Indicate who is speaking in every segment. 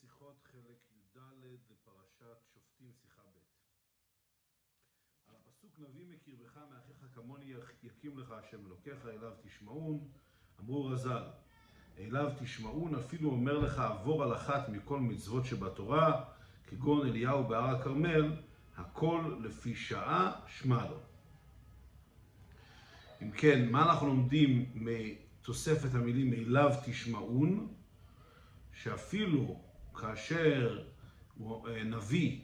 Speaker 1: שיחות חלק י"ד לפרשת שופטים שיחה ב'. על הפסוק נביא מקרבך מאחיך כמוני יקים לך השם אלוקיך אליו תשמעון אמרו רז"ל אליו תשמעון אפילו אומר לך עבור על אחת מכל מצוות שבתורה כגון אליהו בהר הכרמל הכל לפי שעה שמע לו. אם כן, מה אנחנו לומדים מתוספת המילים אליו תשמעון? שאפילו כאשר אה, נביא,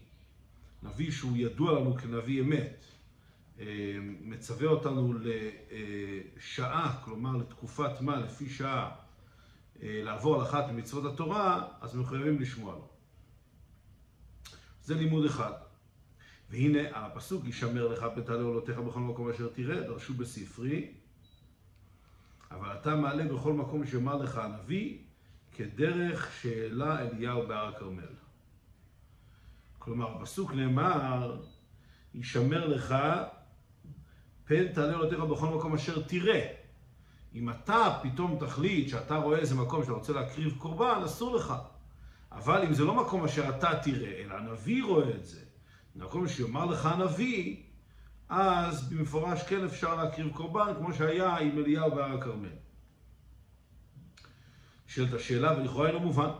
Speaker 1: נביא שהוא ידוע לנו כנביא אמת, אה, מצווה אותנו לשעה, כלומר לתקופת מה, לפי שעה, אה, לעבור על אחת ממצוות התורה, אז מחויבים לשמוע לו. זה לימוד אחד. והנה הפסוק, ישמר לך פתע לעולותיך בכל מקום אשר תראה, דרשו בספרי, אבל אתה מעלה בכל מקום שיאמר לך הנביא, כדרך שהעלה אליהו בהר הכרמל. כלומר, בפסוק נאמר, ישמר לך פן תעלה עולותיך בכל מקום אשר תראה. אם אתה פתאום תחליט שאתה רואה איזה מקום שאתה רוצה להקריב קורבן, אסור לך. אבל אם זה לא מקום אשר אתה תראה, אלא הנביא רואה את זה, מקום שיאמר לך הנביא, אז במפורש כן אפשר להקריב קורבן, כמו שהיה עם אליהו בהר הכרמל. נשאלת השאלה, ולכאורה אינו מובן.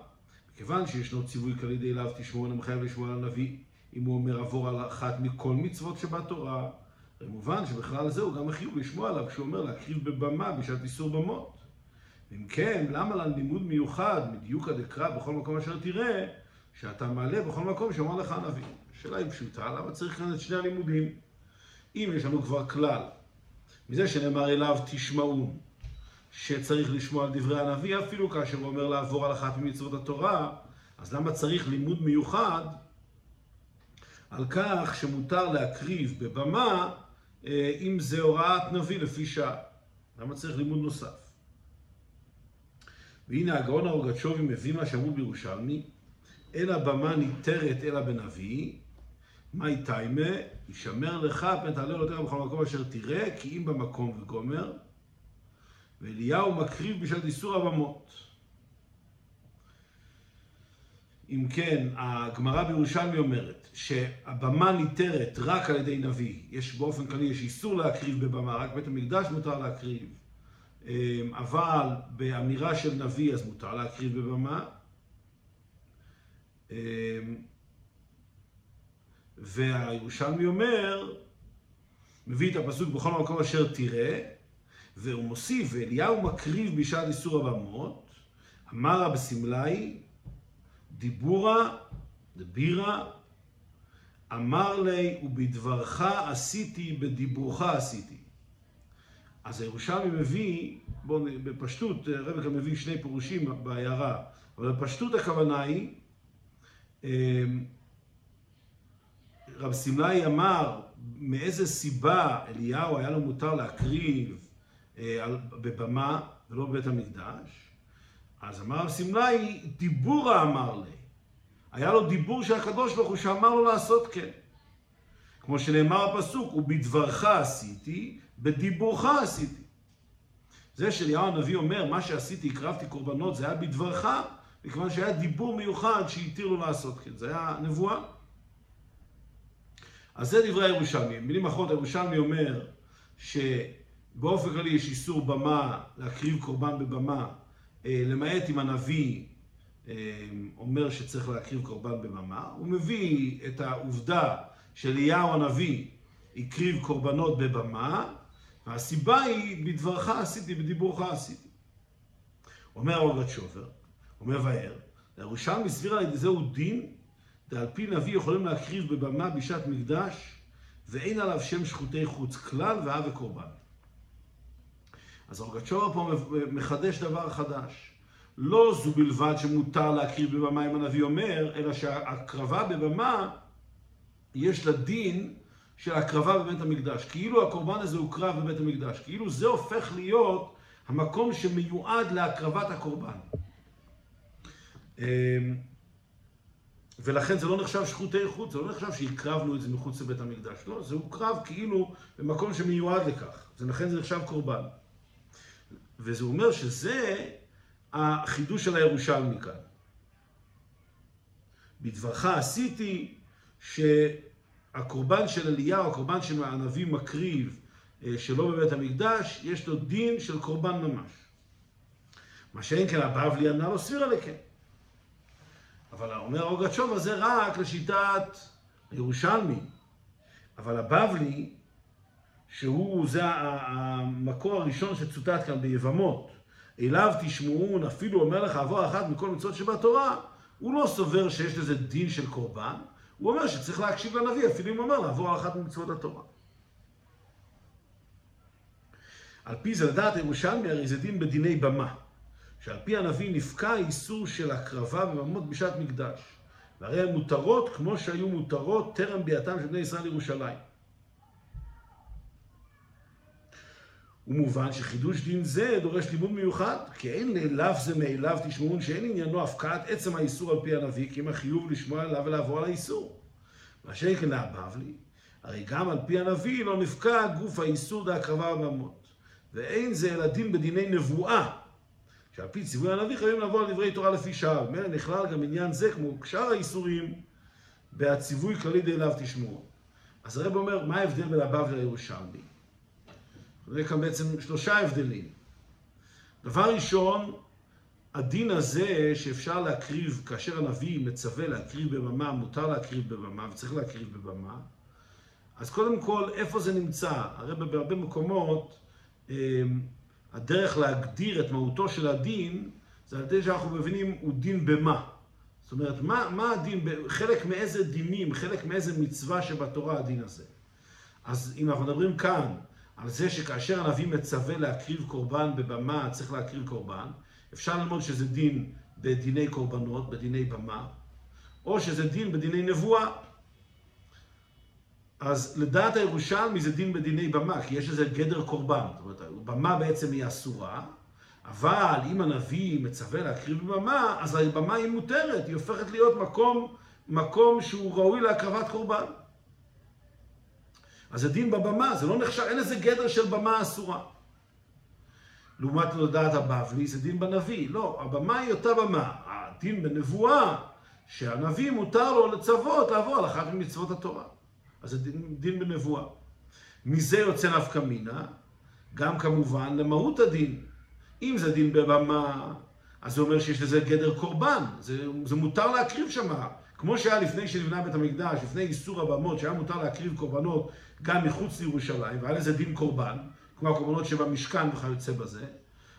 Speaker 1: מכיוון שישנו ציווי כללי די אליו תשמעו אני מחייב לשמוע על הנביא, אם הוא אומר עבור על אחת מכל מצוות שבתורה, זה מובן שבכלל זה הוא גם החיוב לשמוע עליו כשהוא אומר להקריב בבמה בשעת איסור במות. אם כן, למה ללימוד מיוחד מדיוקא דקרא בכל מקום אשר תראה, שאתה מעלה בכל מקום שאומר לך הנביא? השאלה היא פשוטה, למה צריך כאן את שני הלימודים? אם יש לנו כבר כלל, מזה שנאמר אליו תשמעו, שצריך לשמוע על דברי הנביא, אפילו כאשר הוא אומר לעבור על אחת ממצוות התורה, אז למה צריך לימוד מיוחד על כך שמותר להקריב בבמה אה, אם זה הוראת נביא לפי שעה? למה צריך לימוד נוסף? והנה הגאון הרוגצ'ובי מביא מה שאמרו בירושלמי, אין הבמה ניתרת אלא בנביא, מאי תיימה, ישמר לך פן תעלה יותר בכל מקום אשר תראה, כי אם במקום וגומר, ואליהו מקריב בשעת איסור הבמות. אם כן, הגמרא בירושלמי אומרת שהבמה ניתרת רק על ידי נביא. יש באופן כללי, יש איסור להקריב בבמה, רק בית המקדש מותר להקריב. אמ, אבל באמירה של נביא אז מותר להקריב בבמה. אמ, והירושלמי אומר, מביא את הפסוק בכל מקום אשר תראה, והוא מוסיף, ואליהו מקריב בשעת איסור הבמות, אמר רב סמלאי, דיבורה, דבירה, אמר לי, ובדברך עשיתי, בדיבורך עשיתי. אז הירושלמי מביא, בואו בפשטות, רבקה מביא שני פירושים בעיירה, אבל בפשטות הכוונה היא, אמ, רב סמלאי אמר, מאיזה סיבה אליהו היה לו מותר להקריב בבמה ולא בבית המקדש. אז אמר רב סמלאי, דיבורה אמר לי. היה לו דיבור של הקדוש ברוך הוא שאמר לו לעשות כן. כמו שנאמר הפסוק, ובדברך עשיתי, בדיבורך עשיתי. זה שאליהו הנביא אומר, מה שעשיתי, הקרבתי קורבנות, זה היה בדברך, מכיוון שהיה דיבור מיוחד שהתיר לו לעשות כן. זה היה נבואה. אז זה דברי הירושלמי. במילים אחרות, הירושלמי אומר ש... באופן כללי יש איסור במה, להקריב קורבן בבמה, אה, למעט אם הנביא אה, אומר שצריך להקריב קורבן בבמה. הוא מביא את העובדה שאליהו הנביא הקריב קורבנות בבמה, והסיבה היא, בדברך עשיתי, בדיבורך עשיתי. אומר אורגת שובר, אומר מבאר, לירושלמי סביר על ידי זהו דין, ועל פי נביא יכולים להקריב בבמה בשעת מקדש, ואין עליו שם שחוטי חוץ כלל והווה קורבן. אז אורגצ'ובה פה מחדש דבר חדש. לא זו בלבד שמותר להקריב בבמה אם הנביא אומר, אלא שהקרבה בבמה, יש לה דין של הקרבה בבית המקדש. כאילו הקורבן הזה הוקרב בבית המקדש. כאילו זה הופך להיות המקום שמיועד להקרבת הקורבן. אמ, ולכן זה לא נחשב שחוטי חוץ, זה לא נחשב שהקרבנו את זה מחוץ לבית המקדש. לא, זה הוקרב כאילו במקום שמיועד לכך. ולכן זה נחשב קורבן. וזה אומר שזה החידוש של הירושלמי כאן. בדברך עשיתי שהקורבן של אליהו, הקורבן של הנביא מקריב אה, שלא בבית המקדש, יש לו דין של קורבן ממש. מה שאין כן הבבלי ענה לו סבירה לכן. אבל אומר אורגצ'וב הזה רק לשיטת הירושלמי. אבל הבבלי, שהוא, זה המקור הראשון שצוטט כאן ביבמות, אליו תשמעון, אפילו אומר לך עבור אחת מכל מצוות שבתורה, הוא לא סובר שיש לזה דין של קורבן, הוא אומר שצריך להקשיב לנביא, אפילו אם אומר לעבור אחת ממצוות התורה. על פי זה לדעת ירושלמי הרי זה דין בדיני במה, שעל פי הנביא נפקע איסור של הקרבה בממות בשעת מקדש, והרי הן מותרות כמו שהיו מותרות טרם ביאתם של בני ישראל לירושלים. ומובן שחידוש דין זה דורש לימוד מיוחד, כי אין לאליו זה מאליו תשמעון שאין עניינו הפקעת עצם האיסור על פי הנביא, כי אם החיוב לשמוע עליו ולעבור על האיסור. מה שאין להבבלי, הרי גם על פי הנביא לא נפקע גוף האיסור דהקרבה בממות. ואין זה אלא דין בדיני נבואה, שעל פי ציווי הנביא חייבים לעבור על דברי תורה לפי שעה. ממילא נכלל גם עניין זה, כמו שאר האיסורים, בהציווי כללי דאליו תשמעו. אז הרב אומר, מה ההבדל בין הבבלי לירושלמי? נראה כאן בעצם שלושה הבדלים. דבר ראשון, הדין הזה שאפשר להקריב, כאשר הנביא מצווה להקריב בבמה, מותר להקריב בבמה וצריך להקריב בבמה, אז קודם כל, איפה זה נמצא? הרי בהרבה מקומות, אמ, הדרך להגדיר את מהותו של הדין, זה על ידי שאנחנו מבינים הוא דין במה. זאת אומרת, מה, מה הדין, חלק מאיזה דינים, חלק מאיזה מצווה שבתורה הדין הזה. אז אם אנחנו מדברים כאן על זה שכאשר הנביא מצווה להקריב קורבן בבמה, צריך להקריב קורבן, אפשר ללמוד שזה דין בדיני קורבנות, בדיני במה, או שזה דין בדיני נבואה. אז לדעת הירושלמי זה דין בדיני במה, כי יש לזה גדר קורבן. זאת אומרת, במה בעצם היא אסורה, אבל אם הנביא מצווה להקריב בבמה, אז הבמה היא מותרת, היא הופכת להיות מקום, מקום שהוא ראוי להקרבת קורבן. אז זה דין בבמה, זה לא נחשב, אין איזה גדר של במה אסורה. לעומת לדעת הבבלי, זה דין בנביא. לא, הבמה היא אותה במה. הדין בנבואה, שהנביא מותר לו לצוות לעבור על אחת ממצוות התורה. אז זה דין, דין בנבואה. מזה יוצא נפקא מינה, גם כמובן למהות הדין. אם זה דין בבמה, אז זה אומר שיש לזה גדר קורבן, זה, זה מותר להקריב שם. כמו שהיה לפני שנבנה בית המקדש, לפני איסור הבמות, שהיה מותר להקריב קורבנות גם מחוץ לירושלים, והיה לזה דין קורבן, כמו הקורבנות שבמשכן וכיוצא בזה,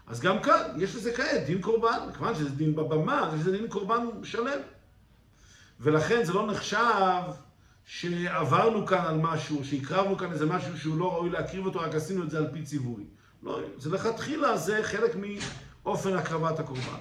Speaker 1: אז גם כאן יש לזה כעת דין קורבן, כיוון שזה דין בבמה, אז זה דין קורבן שלם. ולכן זה לא נחשב שעברנו כאן על משהו, שהקרבנו כאן איזה משהו שהוא לא ראוי להקריב אותו, רק עשינו את זה על פי ציווי. לא, זה לכתחילה, זה חלק מאופן הקרבת הקורבן.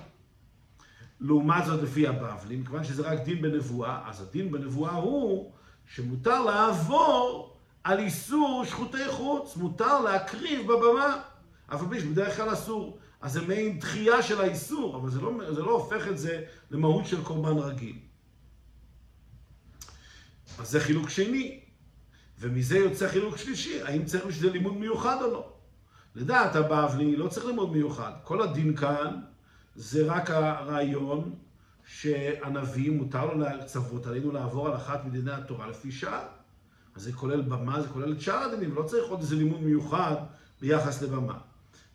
Speaker 1: לעומת זאת לפי הבבלים, מכיוון שזה רק דין בנבואה, אז הדין בנבואה הוא שמותר לעבור על איסור שחוטי חוץ, מותר להקריב בבמה, אף על פי שבדרך כלל אסור. אז זה מעין דחייה של האיסור, אבל זה לא, זה לא הופך את זה למהות של קורבן רגיל. אז זה חילוק שני, ומזה יוצא חילוק שלישי, האם צריך בשביל לימוד מיוחד או לא. לדעת הבבלי לא צריך לימוד מיוחד, כל הדין כאן זה רק הרעיון שהנביא מותר לו לצוות עלינו לעבור על אחת מדיני התורה לפי שעה. אז זה כולל במה, זה כולל את שאר הדינים, לא צריך עוד איזה לימוד מיוחד ביחס לבמה.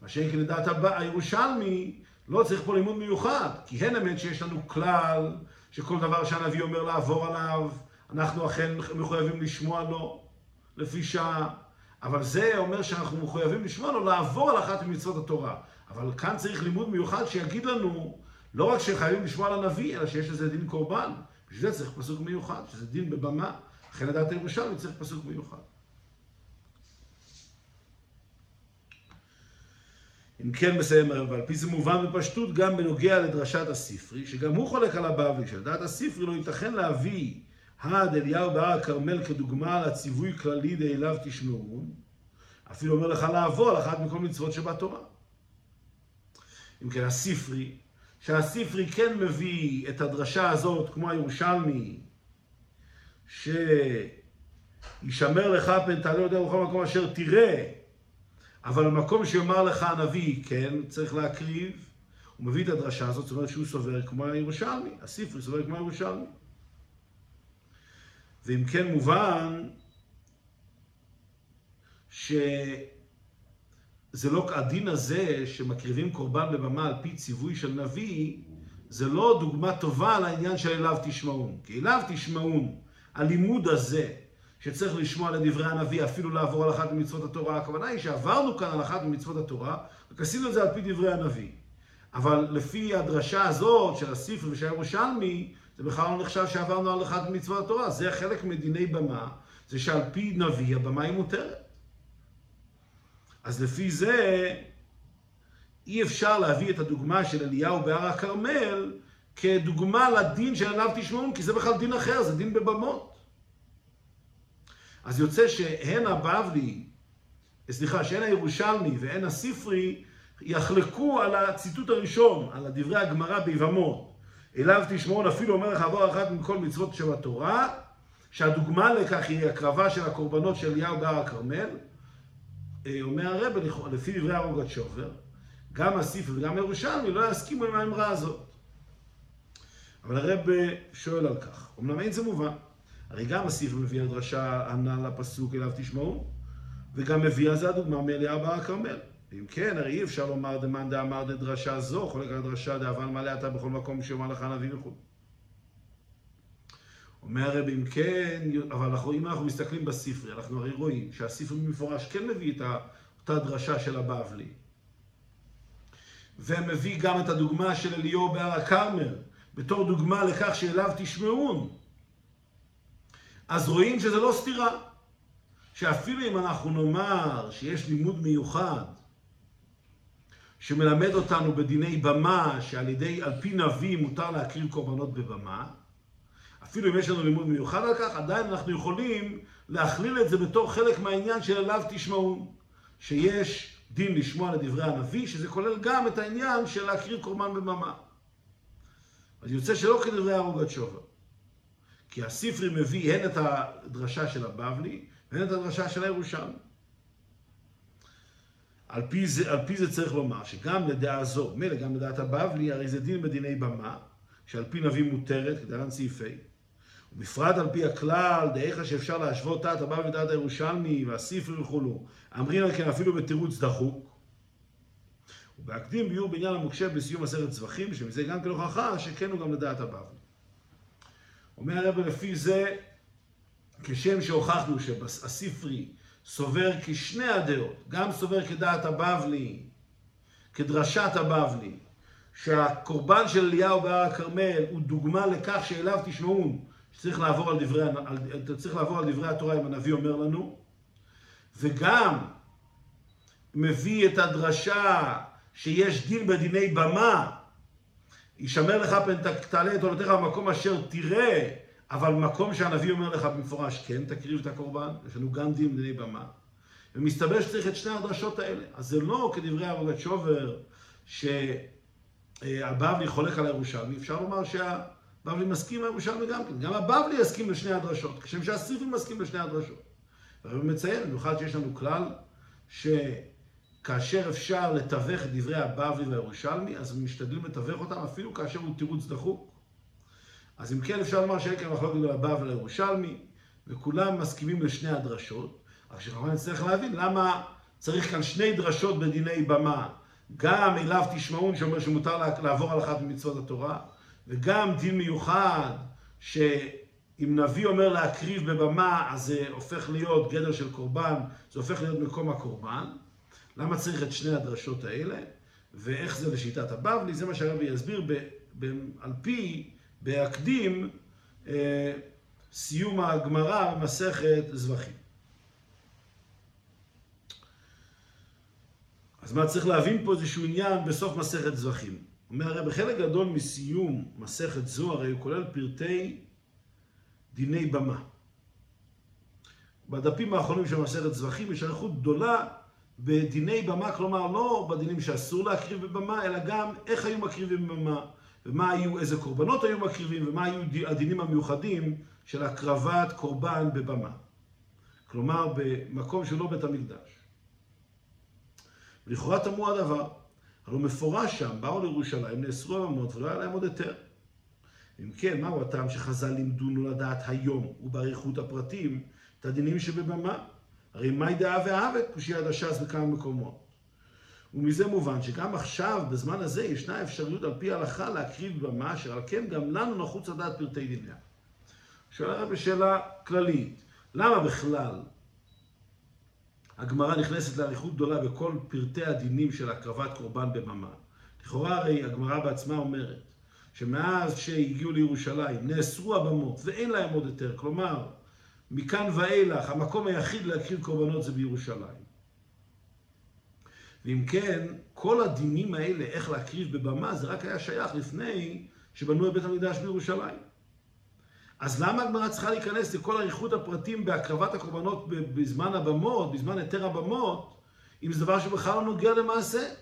Speaker 1: מה שאין כן לדעת הירושלמי, לא צריך פה לימוד מיוחד, כי הן אמת שיש לנו כלל שכל דבר שהנביא אומר לעבור עליו, אנחנו אכן מחויבים לשמוע לו לפי שעה. אבל זה אומר שאנחנו מחויבים לשמוע לו לעבור על אחת ממצוות התורה. אבל כאן צריך לימוד מיוחד שיגיד לנו, לא רק שחייבים לשמוע על הנביא, אלא שיש לזה דין קורבן. בשביל זה צריך פסוק מיוחד, שזה דין בבמה. לכן לדעת הירושלמי צריך פסוק מיוחד. אם כן מסיים הרב, ועל פי זה מובן בפשטות גם בנוגע לדרשת הספרי, שגם הוא חולק על הבבלי, שלדעת הספרי לא ייתכן להביא הד אליהו בהר הכרמל כדוגמה לציווי כללי דאליו תשמעון, אפילו אומר לך לעבור על אחת מכל מצוות שבתורה. אם כן, הספרי, שהספרי כן מביא את הדרשה הזאת, כמו הירושלמי, שישמר לך פן תעלה יודע בכל מקום אשר תראה, אבל במקום שיאמר לך הנביא, כן, צריך להקריב, הוא מביא את הדרשה הזאת, זאת אומרת שהוא סובר כמו הירושלמי, הספרי סובר כמו הירושלמי. ואם כן מובן שזה לא, הדין הזה שמקריבים קורבן בבמה על פי ציווי של נביא, זה לא דוגמה טובה לעניין של אליו תשמעון. כי אליו תשמעון, הלימוד הזה, שצריך לשמוע לדברי הנביא, אפילו לעבור על אחת ממצוות התורה, הכוונה היא שעברנו כאן על אחת ממצוות התורה, רק עשינו את זה על פי דברי הנביא. אבל לפי הדרשה הזאת של הספר ושל הירושלמי, זה בכלל לא נחשב שעברנו על אחת ממצוות התורה. זה חלק מדיני במה, זה שעל פי נביא הבמה היא מותרת. אז לפי זה, אי אפשר להביא את הדוגמה של אליהו בהר הכרמל כדוגמה לדין שעליו תשמעון, כי זה בכלל דין אחר, זה דין בבמות. אז יוצא שהן הבבלי, סליחה, שהן הירושלמי והן הספרי, יחלקו על הציטוט הראשון, על דברי הגמרא ביבמות. אליו תשמעון אפילו אומר לך עבור אחת מכל מצוות של התורה, שהדוגמה לכך היא הקרבה של הקורבנות של אליהו בהר הכרמל. אה, אומר הרב, לפי דברי הרוגת שובר, גם הספר וגם ירושלמי לא יסכימו עם האמרה הזאת. אבל הרב שואל על כך, אמנם אין זה מובן. הרי גם הספר מביא הדרשה ענה לפסוק אליו תשמעו, וגם מביא על זה הדוגמה מאליהו בהר הכרמל. ואם כן, הרי אי אפשר לומר דמאן דאמר דדרשה זו, חולק על הדרשה דאבל מלא אתה בכל מקום שאומר לך נביא וכו'. אומר הרב, אם כן, אבל אנחנו, אם אנחנו מסתכלים בספרי, אנחנו הרי רואים שהספרי במפורש כן מביא את אותה דרשה של הבבלי. ומביא גם את הדוגמה של אליהו בהר הכרמל, בתור דוגמה לכך שאליו תשמעון. אז רואים שזה לא סתירה. שאפילו אם אנחנו נאמר שיש לימוד מיוחד שמלמד אותנו בדיני במה, שעל ידי, על פי נביא מותר להקריב קורבנות בבמה, אפילו אם יש לנו לימוד מיוחד על כך, עדיין אנחנו יכולים להכליל את זה בתור חלק מהעניין של אליו תשמעו, שיש דין לשמוע לדברי הנביא, שזה כולל גם את העניין של להקריב קורבן בבמה. אז יוצא שלא כדברי הרוגת שובר. כי הספרי מביא הן את הדרשה של הבבלי, והן את הדרשה של הירושלמי. על פי, זה, על פי זה צריך לומר שגם לדעה זו, מילא גם לדעת הבבלי, הרי זה דין בדיני במה, שעל פי נביא מותרת, כדלן סעיפי. ובפרט על פי הכלל, דעיך שאפשר להשוות דעת הבבלי ודעת הירושלמי והספר וכולו. אמרין על כן אפילו בתירוץ דחוק. ובהקדים ביור בעניין המוקשה בסיום עשרת צווחים, שמזה גם כן הוכחה שכן הוא גם לדעת הבבלי. אומר הרב לפי זה, כשם שהוכחנו שהספרי סובר כשני הדעות, גם סובר כדעת הבבלי, כדרשת הבבלי, שהקורבן של אליהו בהר הכרמל הוא דוגמה לכך שאליו תשמעון, שצריך לעבור על דברי, על, צריך לעבור על דברי התורה אם הנביא אומר לנו, וגם מביא את הדרשה שיש דין בדיני במה, יישמר לך פן תעלה את עולותיך במקום אשר תראה אבל מקום שהנביא אומר לך במפורש, כן, תקריב את הקורבן, יש לנו גם דין בני במה. ומסתבר שצריך את שני הדרשות האלה. אז זה לא כדברי אבוגת שובר, שהבבלי חולק על הירושלמי, אפשר לומר שהבבלי מסכים עם הירושלמי גם כן. גם הבבלי יסכים לשני הדרשות, כשם שהסריפי מסכים לשני הדרשות. והרב מציין, במיוחד שיש לנו כלל, שכאשר אפשר לתווך את דברי הבבלי והירושלמי, אז משתדלים לתווך אותם אפילו כאשר הוא תירוץ דחוק. אז אם כן אפשר לומר שאין כאן מחלוקת בין הבבא לירושלמי, וכולם מסכימים לשני הדרשות, רק שכמובן נצטרך להבין למה צריך כאן שני דרשות בדיני במה, גם אליו תשמעון שאומר שמותר לעבור על אחת ממצוות התורה, וגם דין מיוחד שאם נביא אומר להקריב בבמה, אז זה הופך להיות גדר של קורבן, זה הופך להיות מקום הקורבן. למה צריך את שני הדרשות האלה, ואיך זה לשיטת הבבלי, זה מה שהרבי יסביר ב, ב, על פי בהקדים אה, סיום הגמרא במסכת זבחים. אז מה צריך להבין פה איזשהו עניין בסוף מסכת זבחים. אומר הרי בחלק גדול מסיום מסכת זו הרי הוא כולל פרטי דיני במה. בדפים האחרונים של מסכת זבחים יש אריכות גדולה בדיני במה, כלומר לא בדינים שאסור להקריב בבמה, אלא גם איך היו מקריבים בבמה. ומה היו, איזה קורבנות היו מקריבים, ומה היו הדינים המיוחדים של הקרבת קורבן בבמה. כלומר, במקום שהוא לא בית המקדש. לכאורה תמוה הדבר, הלוא מפורש שם, באו לירושלים, נאסרו הממות ולא היה להם עוד היתר. אם כן, מהו הטעם שחז"ל לימדונו לדעת היום ובאריכות הפרטים את הדינים שבבמה? הרי מאי דאה ואהבת קושייה דש"ס בכמה מקומות. ומזה מובן שגם עכשיו, בזמן הזה, ישנה אפשרות על פי ההלכה להקריב במה, אשר על כן גם לנו נחוץ לדעת פרטי דיניה. שואל הרב בשאלה כללית, למה בכלל הגמרא נכנסת לאריכות גדולה בכל פרטי הדינים של הקרבת קורבן בבמה? לכאורה הרי הגמרא בעצמה אומרת שמאז שהגיעו לירושלים נאסרו הבמות ואין להם עוד היתר, כלומר מכאן ואילך המקום היחיד להקריב קורבנות זה בירושלים. ואם כן, כל הדינים האלה, איך להקריב בבמה, זה רק היה שייך לפני שבנו את בית המקדש בירושלים. אז למה הגמרא צריכה להיכנס לכל אריכות הפרטים בהקרבת הקורבנות בזמן הבמות, בזמן היתר הבמות, אם זה דבר שבכלל לא נוגע למעשה?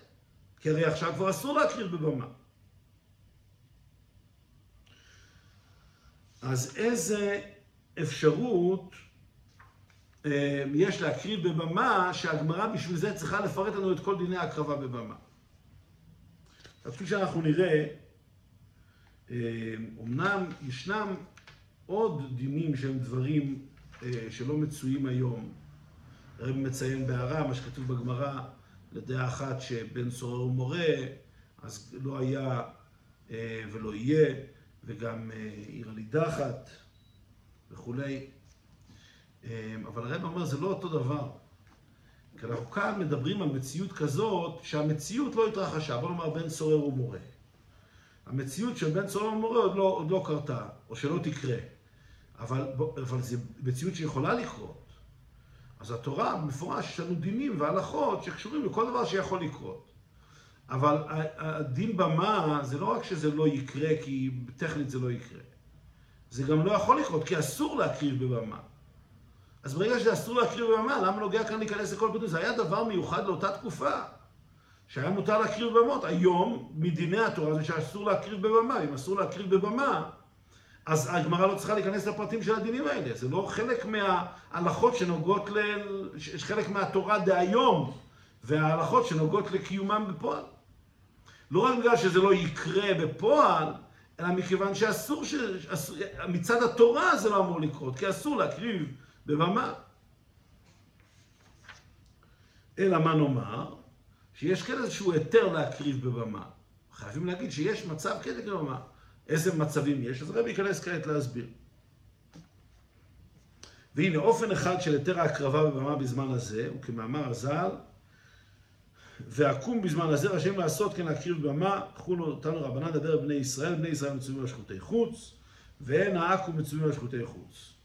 Speaker 1: כי הרי עכשיו כבר אסור להקריב בבמה. אז איזה אפשרות יש להקריב בבמה, שהגמרא בשביל זה צריכה לפרט לנו את כל דיני ההקרבה בבמה. אז כפי שאנחנו נראה, אומנם אה, ישנם עוד דינים שהם דברים אה, שלא מצויים היום. הרב מציין בהערה, מה שכתוב בגמרא, לדעה אחת שבן סורר ומורה, אז לא היה ולא יהיה, וגם עיר הנידחת וכולי. אמ, אבל הרב אומר, זה לא אותו דבר. כי אנחנו כאן מדברים על מציאות כזאת, שהמציאות לא התרחשה. בוא נאמר, בן סורר ומורה. המציאות של בן סורר ומורה עוד לא, עוד לא קרתה, או שלא תקרה. אבל, אבל זו מציאות שיכולה לקרות. אז התורה, במפורש, יש לנו דינים והלכות שקשורים לכל דבר שיכול לקרות. אבל הדין במה, זה לא רק שזה לא יקרה, כי טכנית זה לא יקרה. זה גם לא יכול לקרות, כי אסור להקריב בבמה. אז ברגע שאסור להקריב בבמה, למה נוגע כאן להיכנס לכל פיתוי? זה היה דבר מיוחד לאותה תקופה, שהיה מותר להקריב בבמות. היום, מדיני התורה זה שאסור להקריב בבמה. אם אסור להקריב בבמה, אז הגמרא לא צריכה להיכנס לפרטים של הדינים האלה. זה לא חלק מההלכות שנוגעות ל... יש חלק מהתורה דהיום, וההלכות שנוגעות לקיומם בפועל. לא רק בגלל שזה לא יקרה בפועל, אלא מכיוון שאסור, ש... מצד התורה זה לא אמור לקרות, כי אסור להקריב בבמה. אלא מה נאמר? שיש כן איזשהו היתר להקריב בבמה. חייבים להגיד שיש מצב כן להקריב בבמה. איזה מצבים יש? אז הרבי ייכנס כעת להסביר. והנה, אופן אחד של היתר ההקרבה בבמה בזמן הזה, הוא כמאמר הז"ל, ועקום בזמן הזה רשאים לעשות כן להקריב במה, חולו אותנו רבנן לדבר בני ישראל, בני ישראל מצווים על שחוטי חוץ, ואין העכו"ם מצווים על שחוטי חוץ.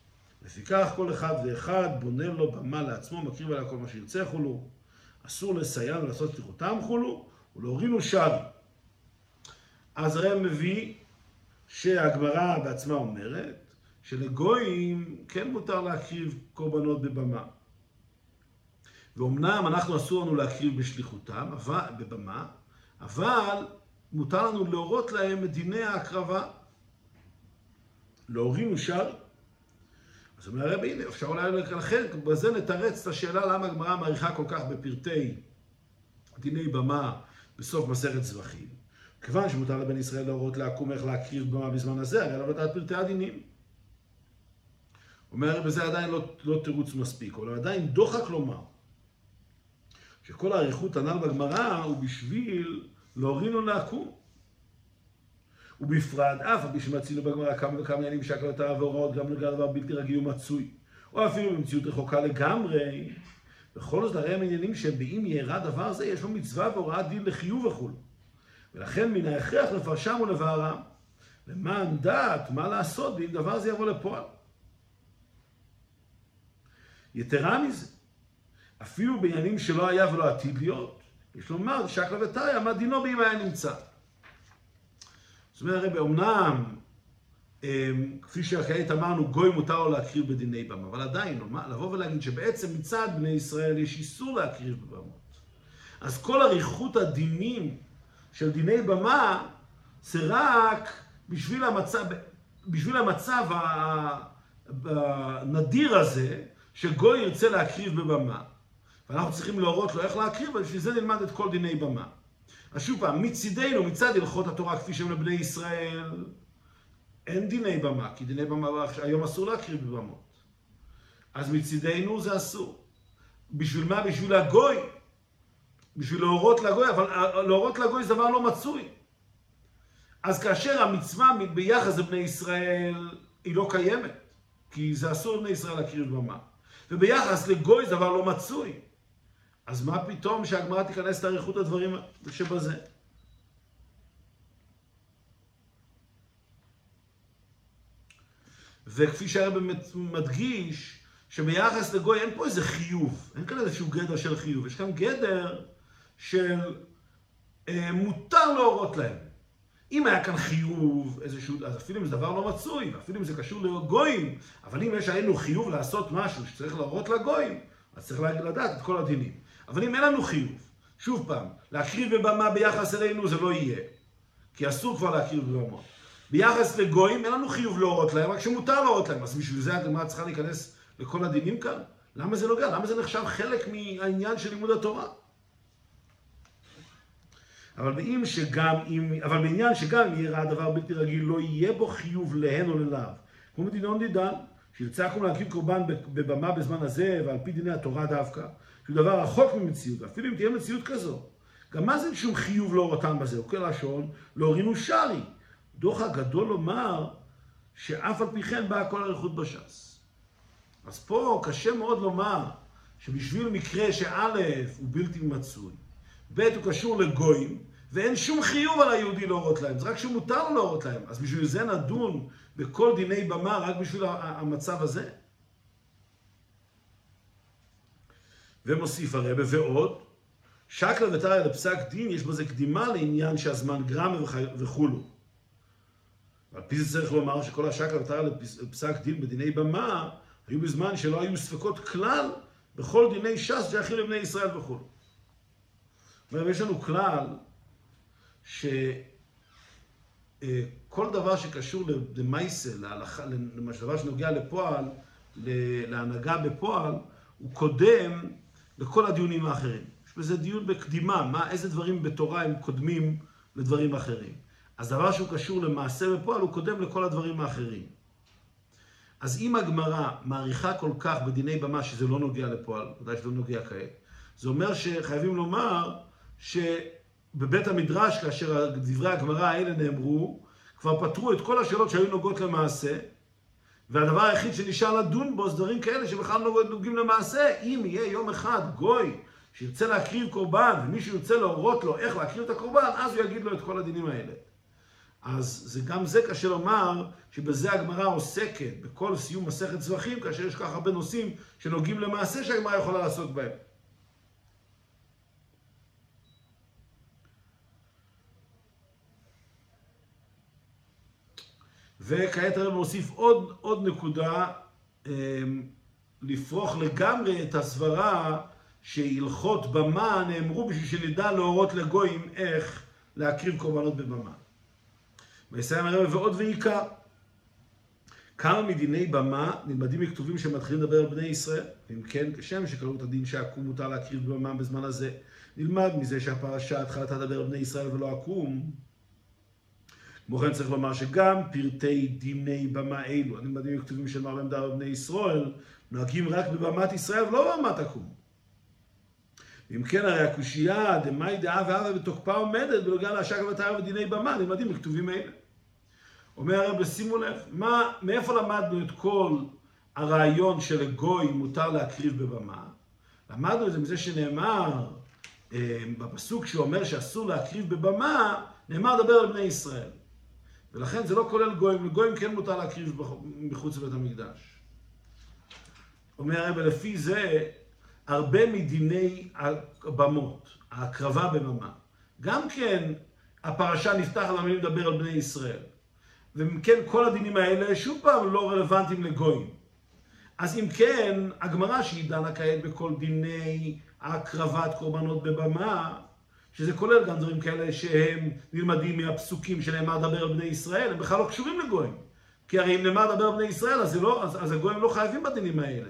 Speaker 1: לפיכך כל אחד ואחד בונה לו במה לעצמו, מקריב עליה כל מה שירצה חולו. אסור לסייע ולעשות שליחותם חולו, ולהורינו שרי. אז הרי מביא שהגמרא בעצמה אומרת שלגויים כן מותר להקריב קורבנות בבמה. ואומנם אנחנו אסור לנו להקריב בשליחותם, אבל, בבמה, אבל מותר לנו להורות להם את דיני ההקרבה. להורינו שרי. אז אומר הרבי, הנה, אפשר אולי לכן, בזה נתרץ את השאלה למה הגמרא מעריכה כל כך בפרטי דיני במה בסוף מסכת זבחים. כיוון שמותר לבן ישראל להורות לעקום איך להקריב במה בזמן הזה, הרי לא לדעת פרטי הדינים. אומר הרבי, זה עדיין לא, לא תירוץ מספיק, אבל עדיין דוחק לומר שכל האריכות הנ"ל בגמרא הוא בשביל להורינו לעקום. ובפרט אף על פי שמצינו בגמרא כמה וכמה עניינים שהקלטה והוראות גם לגבי דבר בלתי רגיל ומצוי, או אפילו במציאות רחוקה לגמרי, בכל זאת הרי הם עניינים שבאם יארע דבר זה יש לו מצווה והוראת דין לחיוב וכו'. ולכן מן ההכרח לפרשם ולבערם. למען דעת מה לעשות ואם דבר זה יבוא לפועל. יתרה מזה, אפילו בעניינים שלא היה ולא עתיד להיות, יש לומר שקלא וטריא, מה דינו באם היה נמצא. זאת אומרת, אמנם, אמ, כפי שכעת אמרנו, גוי מותר לו להקריב בדיני במה, אבל עדיין, לבוא ולהגיד שבעצם מצד בני ישראל יש איסור להקריב בבמות. אז כל אריכות הדינים של דיני במה זה רק בשביל המצב, בשביל המצב הנדיר הזה, שגוי ירצה להקריב בבמה. ואנחנו צריכים להורות לו איך להקריב, ובשביל זה נלמד את כל דיני במה. אז שוב פעם, מצידנו, מצד הלכות התורה כפי שהם לבני ישראל, אין דיני במה, כי דיני במה היום אסור להקריב בבמות. אז מצידנו זה אסור. בשביל מה? בשביל הגוי. בשביל להורות לגוי, אבל להורות לגוי זה דבר לא מצוי. אז כאשר המצווה ביחס לבני ישראל היא לא קיימת, כי זה אסור לבני ישראל להקריב במה, וביחס לגוי זה דבר לא מצוי, אז מה פתאום שהגמרא תיכנס לאריכות הדברים שבזה? וכפי שהרבא מדגיש, שביחס לגוי אין פה איזה חיוב, אין כאן איזשהו גדר של חיוב, יש כאן גדר של אה, מותר להורות להם. אם היה כאן חיוב, איזשהו, אז אפילו אם זה דבר לא מצוי, אפילו אם זה קשור לגויים, אבל אם יש עלינו חיוב לעשות משהו שצריך להורות לגויים, אז צריך לדעת את כל הדינים. אבל אם אין לנו חיוב, שוב פעם, להקריב בבמה ביחס אלינו זה לא יהיה, כי אסור כבר להקריב בבמה. ביחס לגויים אין לנו חיוב להורות להם, רק שמותר להורות להם. אז בשביל זה הגמרא צריכה להיכנס לכל הדינים כאן? למה זה נוגע? למה זה נחשב חלק מהעניין של לימוד התורה? אבל באם שגם אם, אבל בעניין שגם אם יראה דבר בלתי רגיל, לא יהיה בו חיוב להן או ללאו. כמו מדינון דידן, שירצה לקום להקים קורבן בבמה בזמן הזה, ועל פי דיני התורה דווקא, שהוא דבר רחוק ממציאות, אפילו אם תהיה מציאות כזו. גם מה זה שום חיוב לא אותם בזה? הוא כלשון, לא הורינו שרי. דוח הגדול לומר שאף על פי כן באה כל אריכות בש"ס. אז פה קשה מאוד לומר שבשביל מקרה שא' הוא בלתי מצוי, ב' הוא קשור לגויים, ואין שום חיוב על היהודי להורות להם, זה רק שמותר לו להורות להם. אז בשביל זה נדון בכל דיני במה רק בשביל המצב הזה? ומוסיף הרבה, ועוד, שקלא וטריא לפסק דין, יש בזה קדימה לעניין שהזמן גרם וכולו. על פי זה צריך לומר שכל השקלא וטריא לפסק דין בדיני במה, היו בזמן שלא היו ספקות כלל בכל דיני ש"ס שייכים לבני ישראל וכו'. יש לנו כלל שכל דבר שקשור למייסה, להלכה, לדבר שנוגע לפועל, להנהגה בפועל, הוא קודם לכל הדיונים האחרים. יש בזה דיון בקדימה, מה, איזה דברים בתורה הם קודמים לדברים אחרים. אז דבר שהוא קשור למעשה בפועל, הוא קודם לכל הדברים האחרים. אז אם הגמרא מעריכה כל כך בדיני במה שזה לא נוגע לפועל, ודאי שזה לא נוגע כעת, זה אומר שחייבים לומר שבבית המדרש, כאשר דברי הגמרא האלה נאמרו, כבר פתרו את כל השאלות שהיו נוגעות למעשה, והדבר היחיד שנשאר לדון בו זה דברים כאלה שבכלל לא נוגעים למעשה. אם יהיה יום אחד גוי שירצה להקריב קורבן, ומישהו ירצה להורות לו איך להקריב את הקורבן, אז הוא יגיד לו את כל הדינים האלה. אז זה, גם זה קשה לומר שבזה הגמרא עוסקת, בכל סיום מסכת צווחים, כאשר יש כל כך הרבה נושאים שנוגעים למעשה שהגמרא יכולה לעסוק בהם. וכעת הרב מוסיף עוד, עוד נקודה, אמ, לפרוח לגמרי את הסברה שהלכות במה נאמרו בשביל שנדע להורות לגויים איך להקריב קורבנות בבמה. ויסיים הרב ועוד ועיקר. כמה מדיני במה נלמדים מכתובים שמתחילים לדבר על בני ישראל? ואם כן, כשם שקראו את הדין שעקום מותר להקריב בבמה בזמן הזה, נלמד מזה שהפרשה התחלתה לדבר על בני ישראל ולא עקום. כמו כן צריך לומר שגם פרטי דיני במה אלו, הנלמדים מכתובים של מר עמדה בבני ישראל, נוהגים רק בבמת ישראל ולא בבמת עקום. אם כן, הרי הקושייה, דמאי דעה והווה בתוקפה עומדת בנוגע להשק ותאר ודיני במה, נלמדים בכתובים אלה. אומר הרב, שימו לב, מה, מאיפה למדנו את כל הרעיון שלגוי מותר להקריב בבמה? למדנו את זה מזה שנאמר אה, בפסוק שאומר שאסור להקריב בבמה, נאמר לדבר על בני ישראל. ולכן זה לא כולל גויים, לגויים כן מותר להקריב מחוץ לבית המקדש. אומר הרב, לפי זה, הרבה מדיני הבמות, ההקרבה בממה, גם כן הפרשה נפתחת למילים לדבר על בני ישראל. ואם כן, כל הדינים האלה, שוב פעם, לא רלוונטיים לגויים. אז אם כן, הגמרא שהיא דנה כעת בכל דיני הקרבת קורבנות בבמה, שזה כולל גם דברים כאלה שהם נלמדים מהפסוקים שנאמר לדבר על בני ישראל, הם בכלל לא קשורים לגויים. כי הרי אם נאמר לדבר על בני ישראל, אז, לא, אז, אז הגויים לא חייבים בדינים האלה.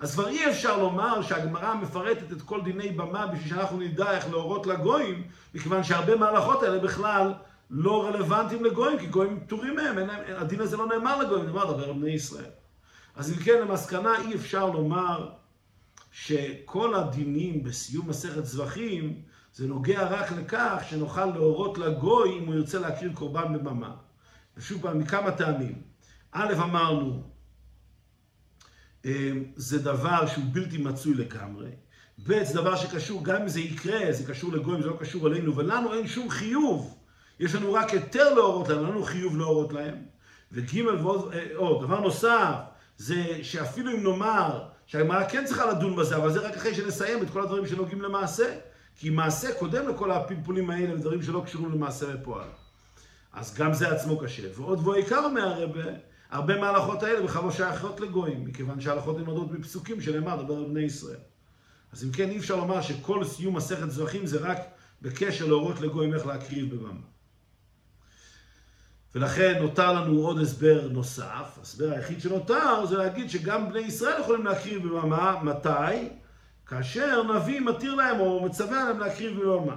Speaker 1: אז כבר אי אפשר לומר שהגמרא מפרטת את כל דיני במה בשביל שאנחנו נדע איך להורות לגויים, מכיוון שהרבה מההלכות האלה בכלל לא רלוונטיים לגויים, כי גויים פטורים מהם, אין, אין, הדין הזה לא נאמר לגויים, נאמר דבר בני ישראל. אז אם כן, למסקנה אי אפשר לומר שכל הדינים בסיום מסכת זבחים, זה נוגע רק לכך שנוכל להורות לגוי אם הוא ירצה להקריב קורבן בבמה. ושוב פעם, מכמה טעמים. א', אמרנו, אמ, זה דבר שהוא בלתי מצוי לגמרי. ב', זה דבר שקשור, גם אם זה יקרה, זה קשור לגויים, זה לא קשור אלינו, ולנו אין שום חיוב. יש לנו רק היתר להורות להם, לנו חיוב להורות להם. וג' ועוד, אה, או, דבר נוסף, זה שאפילו אם נאמר שהגמרא כן צריכה לדון בזה, אבל זה רק אחרי שנסיים את כל הדברים שנוגעים למעשה. כי מעשה קודם לכל הפלפולים האלה, ודברים שלא קשורים למעשה בפועל. אז גם זה עצמו קשה. ועוד ועיקר אומר הרבה, הרבה מההלכות האלה בכלל לא שייכות לגויים, מכיוון שההלכות נלמדות מפסוקים שנאמר, דבר בני ישראל. אז אם כן, אי אפשר לומר שכל סיום מסכת זרחים זה רק בקשר להורות לגויים איך להקריב בבמה. ולכן נותר לנו עוד הסבר נוסף. ההסבר היחיד שנותר זה להגיד שגם בני ישראל יכולים להקריב בבמה, מתי? כאשר נביא מתיר להם או מצווה להם להקריב בבמה.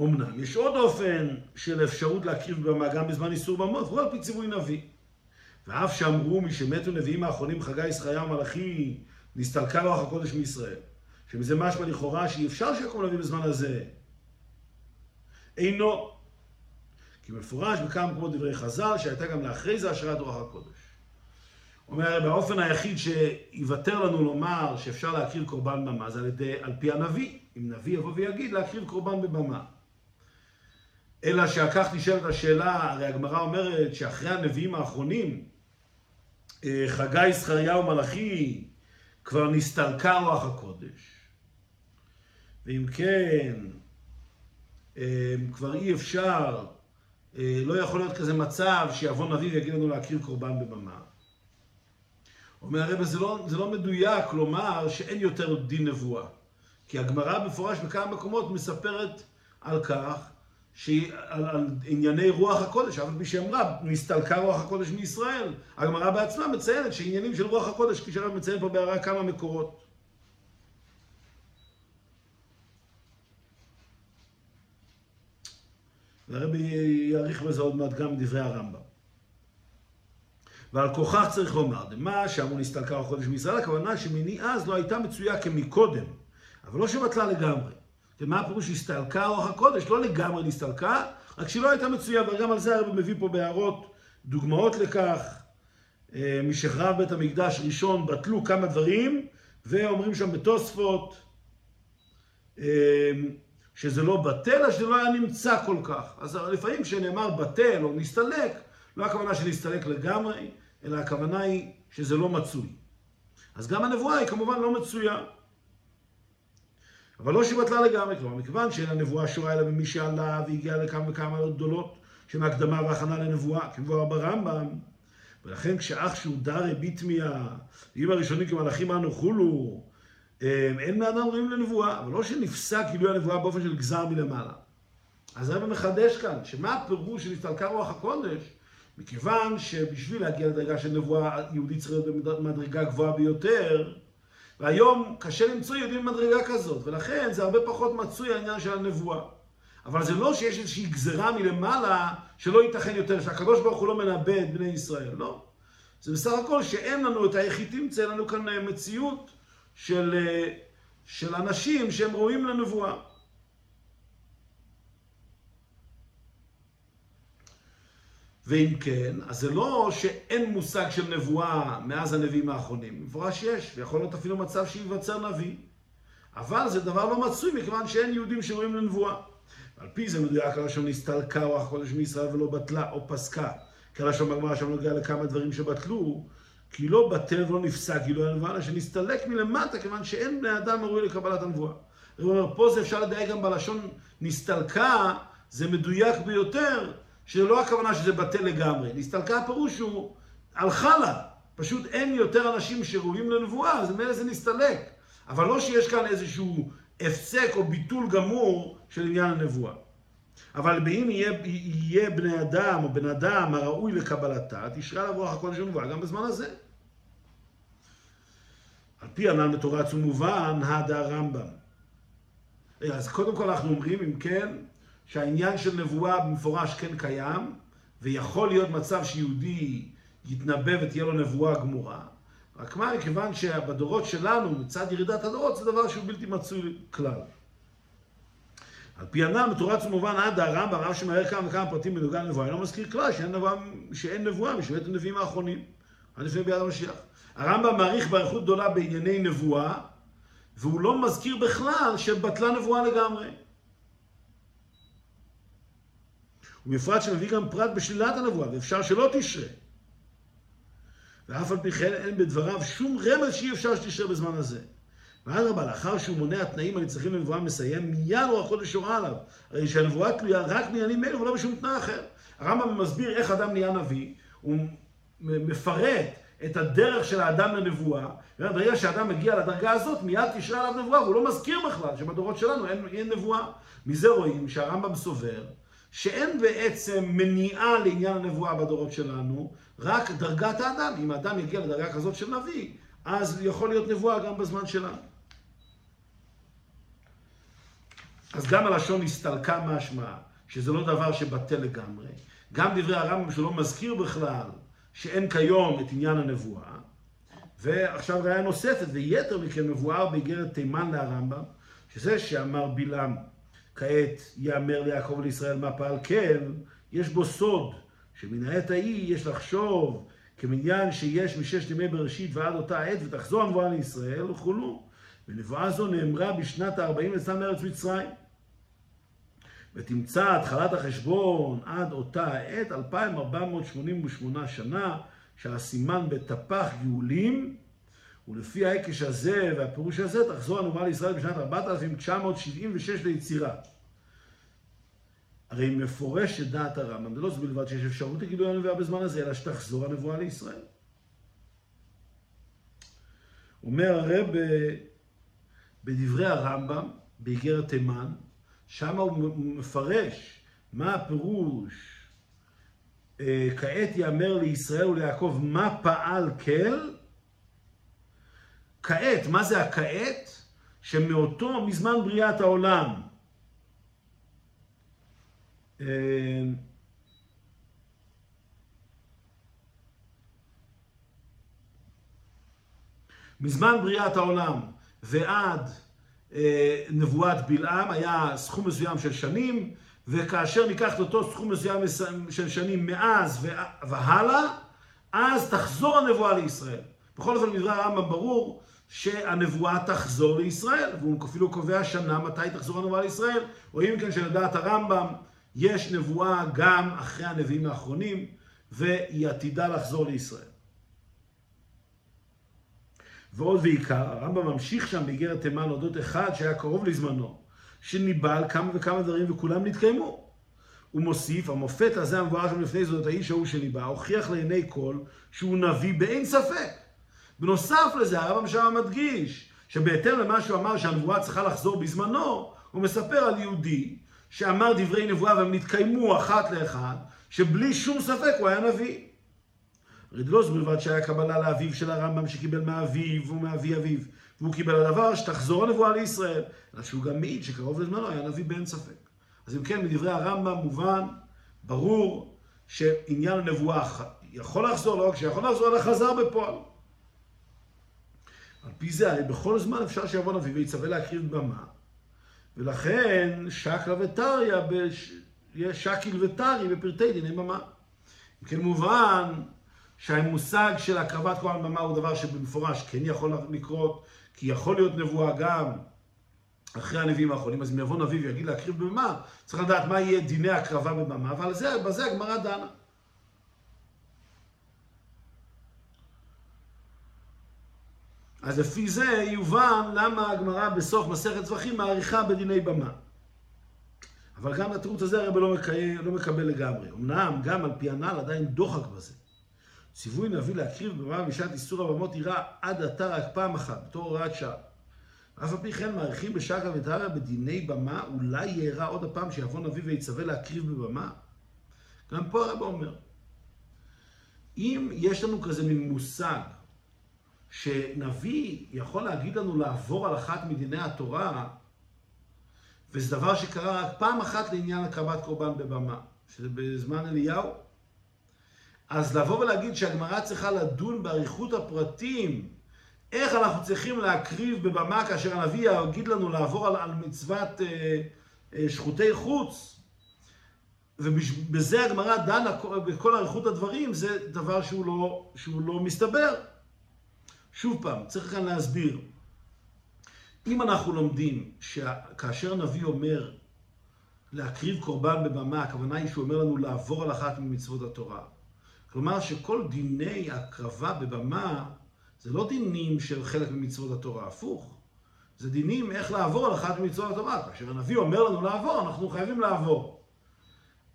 Speaker 1: אמנם, יש עוד אופן של אפשרות להקריב במה גם בזמן איסור במות, והוא על פי ציווי נביא. ואף שאמרו מי שמתו נביאים האחרונים, חגי, זכריה ומלאכי, נסתלקה רוח הקודש מישראל. שמזה משמע לכאורה שאי אפשר שיקום נביא בזמן הזה. אינו. כי מפורש בכמה מקומות דברי חז"ל, שהייתה גם לאחרי זה השראת רוח הקודש. אומר, באופן היחיד שיוותר לנו לומר שאפשר להקריב קורבן במה, זה על, ידי, על פי הנביא. אם נביא יבוא ויגיד להקריב קורבן בבמה. אלא שעל כך נשאלת השאלה, הרי הגמרא אומרת שאחרי הנביאים האחרונים, אה, חגי, זכריה ומלאכי, כבר נסתלקה רוח הקודש. ואם כן, אה, כבר אי אפשר, אה, לא יכול להיות כזה מצב שיבוא נביא ויגיד לנו להקריב קורבן בבמה. אומר הרב, זה לא, זה לא מדויק לומר שאין יותר דין נבואה. כי הגמרא במפורש בכמה מקומות מספרת על כך שהיא על, על ענייני רוח הקודש, אבל מי שאמרה, נסתלקה רוח הקודש מישראל. הגמרא בעצמה מציינת שעניינים של רוח הקודש, כפי שהרב מציין פה בהערה כמה מקורות. והרבי יאריך בזה עוד מעט גם דברי הרמב"ם. ועל כוכך צריך לומר, דמה שאמרו נסתלקה רוח הקודש מישראל, הכוונה שמני אז לא הייתה מצויה כמקודם, אבל לא שבטלה לגמרי. ומה הפירוש הסתלקה רוח הקודש? לא לגמרי נסתלקה, רק שהיא לא הייתה מצויה, וגם על זה הרב מביא פה בהערות דוגמאות לכך. אה, משחרב בית המקדש ראשון בטלו כמה דברים, ואומרים שם בתוספות אה, שזה לא בטל, אלא שזה לא היה נמצא כל כך. אז לפעמים כשנאמר בטל או נסתלק, לא הכוונה שנסתלק לגמרי, אלא הכוונה היא שזה לא מצוי. אז גם הנבואה היא כמובן לא מצויה. אבל לא שבטלה לגמרי, כלומר, מכיוון שאין הנבואה שורה אלא במי שעלה והגיע לכמה וכמה גדולות, שהן הקדמה והכנה לנבואה, כמבואר ברמב"ם. ולכן כשאח שהוא דרי ביטמיה, אם הראשונים כמלאכים אנו חולו, אין מאדם ראויים לנבואה, אבל לא שנפסק גילוי הנבואה באופן של גזר מלמעלה. אז הרב מחדש כאן, שמה הפירוש של הסתלקה רוח הקודש? מכיוון שבשביל להגיע לדרגה של נבואה יהודית צריך להיות במדרגה גבוהה ביותר, והיום קשה למצוא יהודים במדרגה כזאת, ולכן זה הרבה פחות מצוי העניין של הנבואה. אבל זה לא שיש איזושהי גזרה מלמעלה שלא ייתכן יותר, שהקדוש ברוך הוא לא מנבא את בני ישראל, לא. זה בסך הכל שאין לנו את היחידים, זה לנו כאן מציאות של, של אנשים שהם ראויים לנבואה. ואם כן, אז זה לא שאין מושג של נבואה מאז הנביאים האחרונים. מפורש יש, ויכול להיות אפילו מצב שייווצר נביא. אבל זה דבר לא מצוי, מכיוון שאין יהודים שראויים לנבואה. על פי זה מדויק הלשון נסתלקה רוח הקודש מישראל ולא בטלה או פסקה. כי הלשון בגמרא שם נוגע לכמה דברים שבטלו, כי לא בטל ולא נפסק גילוי הנבואה, אלא שנסתלק מלמטה, כיוון שאין בני אדם ראוי לקבלת הנבואה. הוא אומר, פה זה אפשר לדייק גם בלשון נסתלקה, זה מדויק ביותר, שלא הכוונה שזה בטל לגמרי. נסתלקה הפירוש הוא, הלכה לה. פשוט אין יותר אנשים שראויים לנבואה, אז ממילא זה נסתלק. אבל לא שיש כאן איזשהו הפסק או ביטול גמור של עניין הנבואה. אבל באם יהיה, יהיה בני אדם או בן אדם הראוי לקבלתה, תשרה עליו רוח הקודש ונבואה גם בזמן הזה. על פי הנ"ל מתורץ ומובן, הדה הרמב"ם. אז קודם כל אנחנו אומרים, אם כן, שהעניין של נבואה במפורש כן קיים, ויכול להיות מצב שיהודי יתנבא ותהיה לו נבואה גמורה. רק מה, מכיוון שבדורות שלנו, מצד ירידת הדורות, זה דבר שהוא בלתי מצוי כלל. על פי הנ"ל מתורץ ומובן עד הרמב"ם, הרב שמהר כמה וכמה פרטים בנוגע לנבואה, לא מזכיר כלל שאין נבואה, שאין נבואה משבט הנביאים האחרונים, עד לפני ביד המשיח. הרמב"ם מעריך באריכות גדולה בענייני נבואה, והוא לא מזכיר בכלל שבטלה נבואה לגמרי. ובפרט שמביא גם פרט בשלילת הנבואה, ואפשר שלא תשרה. ואף על פי כן אין בדבריו שום רמז שאי אפשר שתשרה בזמן הזה. ואדרבה, לאחר שהוא מונה התנאים הנצרכים לנבואה מסיים, מיד הוא החודש שורה עליו. הרי שהנבואה תלויה רק בעניינים אלו ולא בשום תנאי אחר. הרמב"ם מסביר איך אדם נהיה נביא, הוא מפרט את הדרך של האדם לנבואה, ברגע שאדם מגיע לדרגה הזאת, מיד תשרה עליו נבואה, והוא לא מזכיר בכלל שבדורות שלנו אין, אין נבואה. מזה רואים שהרמב"ם סובר שאין בעצם מניעה לעניין הנבואה בדורות שלנו, רק דרגת האדם. אם האדם יגיע לדרגה כזאת של נביא, אז יכול להיות נבואה גם בזמן שלנו. אז גם הלשון הסתלקה משמע, שזה לא דבר שבטל לגמרי. גם דברי הרמב"ם שלא מזכיר בכלל שאין כיום את עניין הנבואה. ועכשיו ראיה נוספת, ויתר מכן מבואר באיגרת תימן להרמב"ם, שזה שאמר בלעם, כעת יאמר ליעקב ולישראל מה פעל כן, יש בו סוד, שמן העת ההיא יש לחשוב כמניין שיש מששת ימי בראשית ועד אותה עת, ותחזור הנבואה לישראל וכולו. ונבואה זו נאמרה בשנת ה-40 לצאן מארץ מצרים. ותמצא התחלת החשבון עד אותה העת, 2488 שנה, שהסימן בתפח גאולים, ולפי ההיקש הזה והפירוש הזה תחזור הנבואה לישראל בשנת 4976 ליצירה. הרי מפורש את דעת הרמב"ם, זה לא זו בלבד שיש אפשרות לגילוי הנבואה בזמן הזה, אלא שתחזור הנבואה לישראל. אומר הרב בדברי הרמב"ם, באיגרת תימן, שם הוא מפרש מה הפירוש אה, כעת יאמר לישראל וליעקב מה פעל כל כעת, מה זה הכעת? שמאותו, מזמן בריאת העולם, אה, מזמן בריאת העולם ועד אה, נבואת בלעם היה סכום מסוים של שנים, וכאשר ניקח את אותו סכום מסוים של שנים מאז והלאה, אז תחזור הנבואה לישראל. בכל אופן, מדברי הרמב"ם ברור שהנבואה תחזור לישראל, והוא אפילו קובע שנה מתי תחזור הנבואה לישראל. רואים כאן שלדעת הרמב"ם יש נבואה גם אחרי הנביאים האחרונים, והיא עתידה לחזור לישראל. ועוד ועיקר, הרמב"ם ממשיך שם באיגרת תימן אודות אחד שהיה קרוב לזמנו, שניבא על כמה וכמה דברים וכולם נתקיימו. הוא מוסיף, המופת הזה המבואר שם לפני זאת, האיש ההוא שניבא, הוכיח לעיני כל שהוא נביא באין ספק. בנוסף לזה, הרמב"ם שם מדגיש, שבהתאם למה שהוא אמר שהנבואה צריכה לחזור בזמנו, הוא מספר על יהודי שאמר דברי נבואה והם נתקיימו אחת לאחד, שבלי שום ספק הוא היה נביא. זו בלבד שהיה קבלה לאביו של הרמב"ם שקיבל מאביו ומאבי אביו, והוא קיבל הדבר שתחזור הנבואה לישראל, אלא שהוא גם מעיד שקרוב לזמנו היה נביא באין ספק. אז אם כן, מדברי הרמב"ם מובן, ברור, שעניין הנבואה יכול לחזור, לא רק שיכול לחזור, אלא חזר בפועל. על פי זה, הרי בכל זמן אפשר שיבוא נביא ויצווה להקריב במה, ולכן שקלה וטריא, יש שקיל וטרי בפרטי דיני במה. אם כן מובן שהמושג של הקרבת כהן במה הוא דבר שבמפורש כן יכול לקרות, כי יכול להיות נבואה גם אחרי הנביאים האחרונים, אז אם יבוא נביא ויגיד להקריב במה, צריך לדעת מה יהיה דיני הקרבה בבמה, אבל זה, בזה הגמרא דנה. אז לפי זה יובן למה הגמרא בסוף מסכת זבחים מעריכה בדיני במה. אבל גם התירוץ הזה הרי לא, לא מקבל לגמרי. אמנם גם על פי הנ"ל עדיין דוחק בזה. ציווי נביא להקריב במה בשעת איסור הבמות אירע עד עתה רק פעם אחת, בתור הוראת שעה. אף על פי כן מעריכים בשקה וטריה בדיני במה, אולי יארע עוד הפעם שיבוא נביא ויצווה להקריב בבמה? גם פה הרב אומר, אם יש לנו כזה מין מושג שנביא יכול להגיד לנו לעבור על אחת מדיני התורה, וזה דבר שקרה רק פעם אחת לעניין הקרבת קורבן בבמה, שזה בזמן אליהו. אז לבוא ולהגיד שהגמרא צריכה לדון באריכות הפרטים, איך אנחנו צריכים להקריב בבמה כאשר הנביא יגיד לנו לעבור על, על מצוות אה, אה, שחוטי חוץ, ובזה הגמרא דנה בכל אריכות הדברים, זה דבר שהוא לא, שהוא לא מסתבר. שוב פעם, צריך כאן להסביר. אם אנחנו לומדים שכאשר הנביא אומר להקריב קורבן בבמה, הכוונה היא שהוא אומר לנו לעבור על אחת ממצוות התורה. כלומר שכל דיני הקרבה בבמה זה לא דינים של חלק ממצוות התורה, הפוך. זה דינים איך לעבור על אחת ממצוות התורה. כאשר הנביא אומר לנו לעבור, אנחנו חייבים לעבור.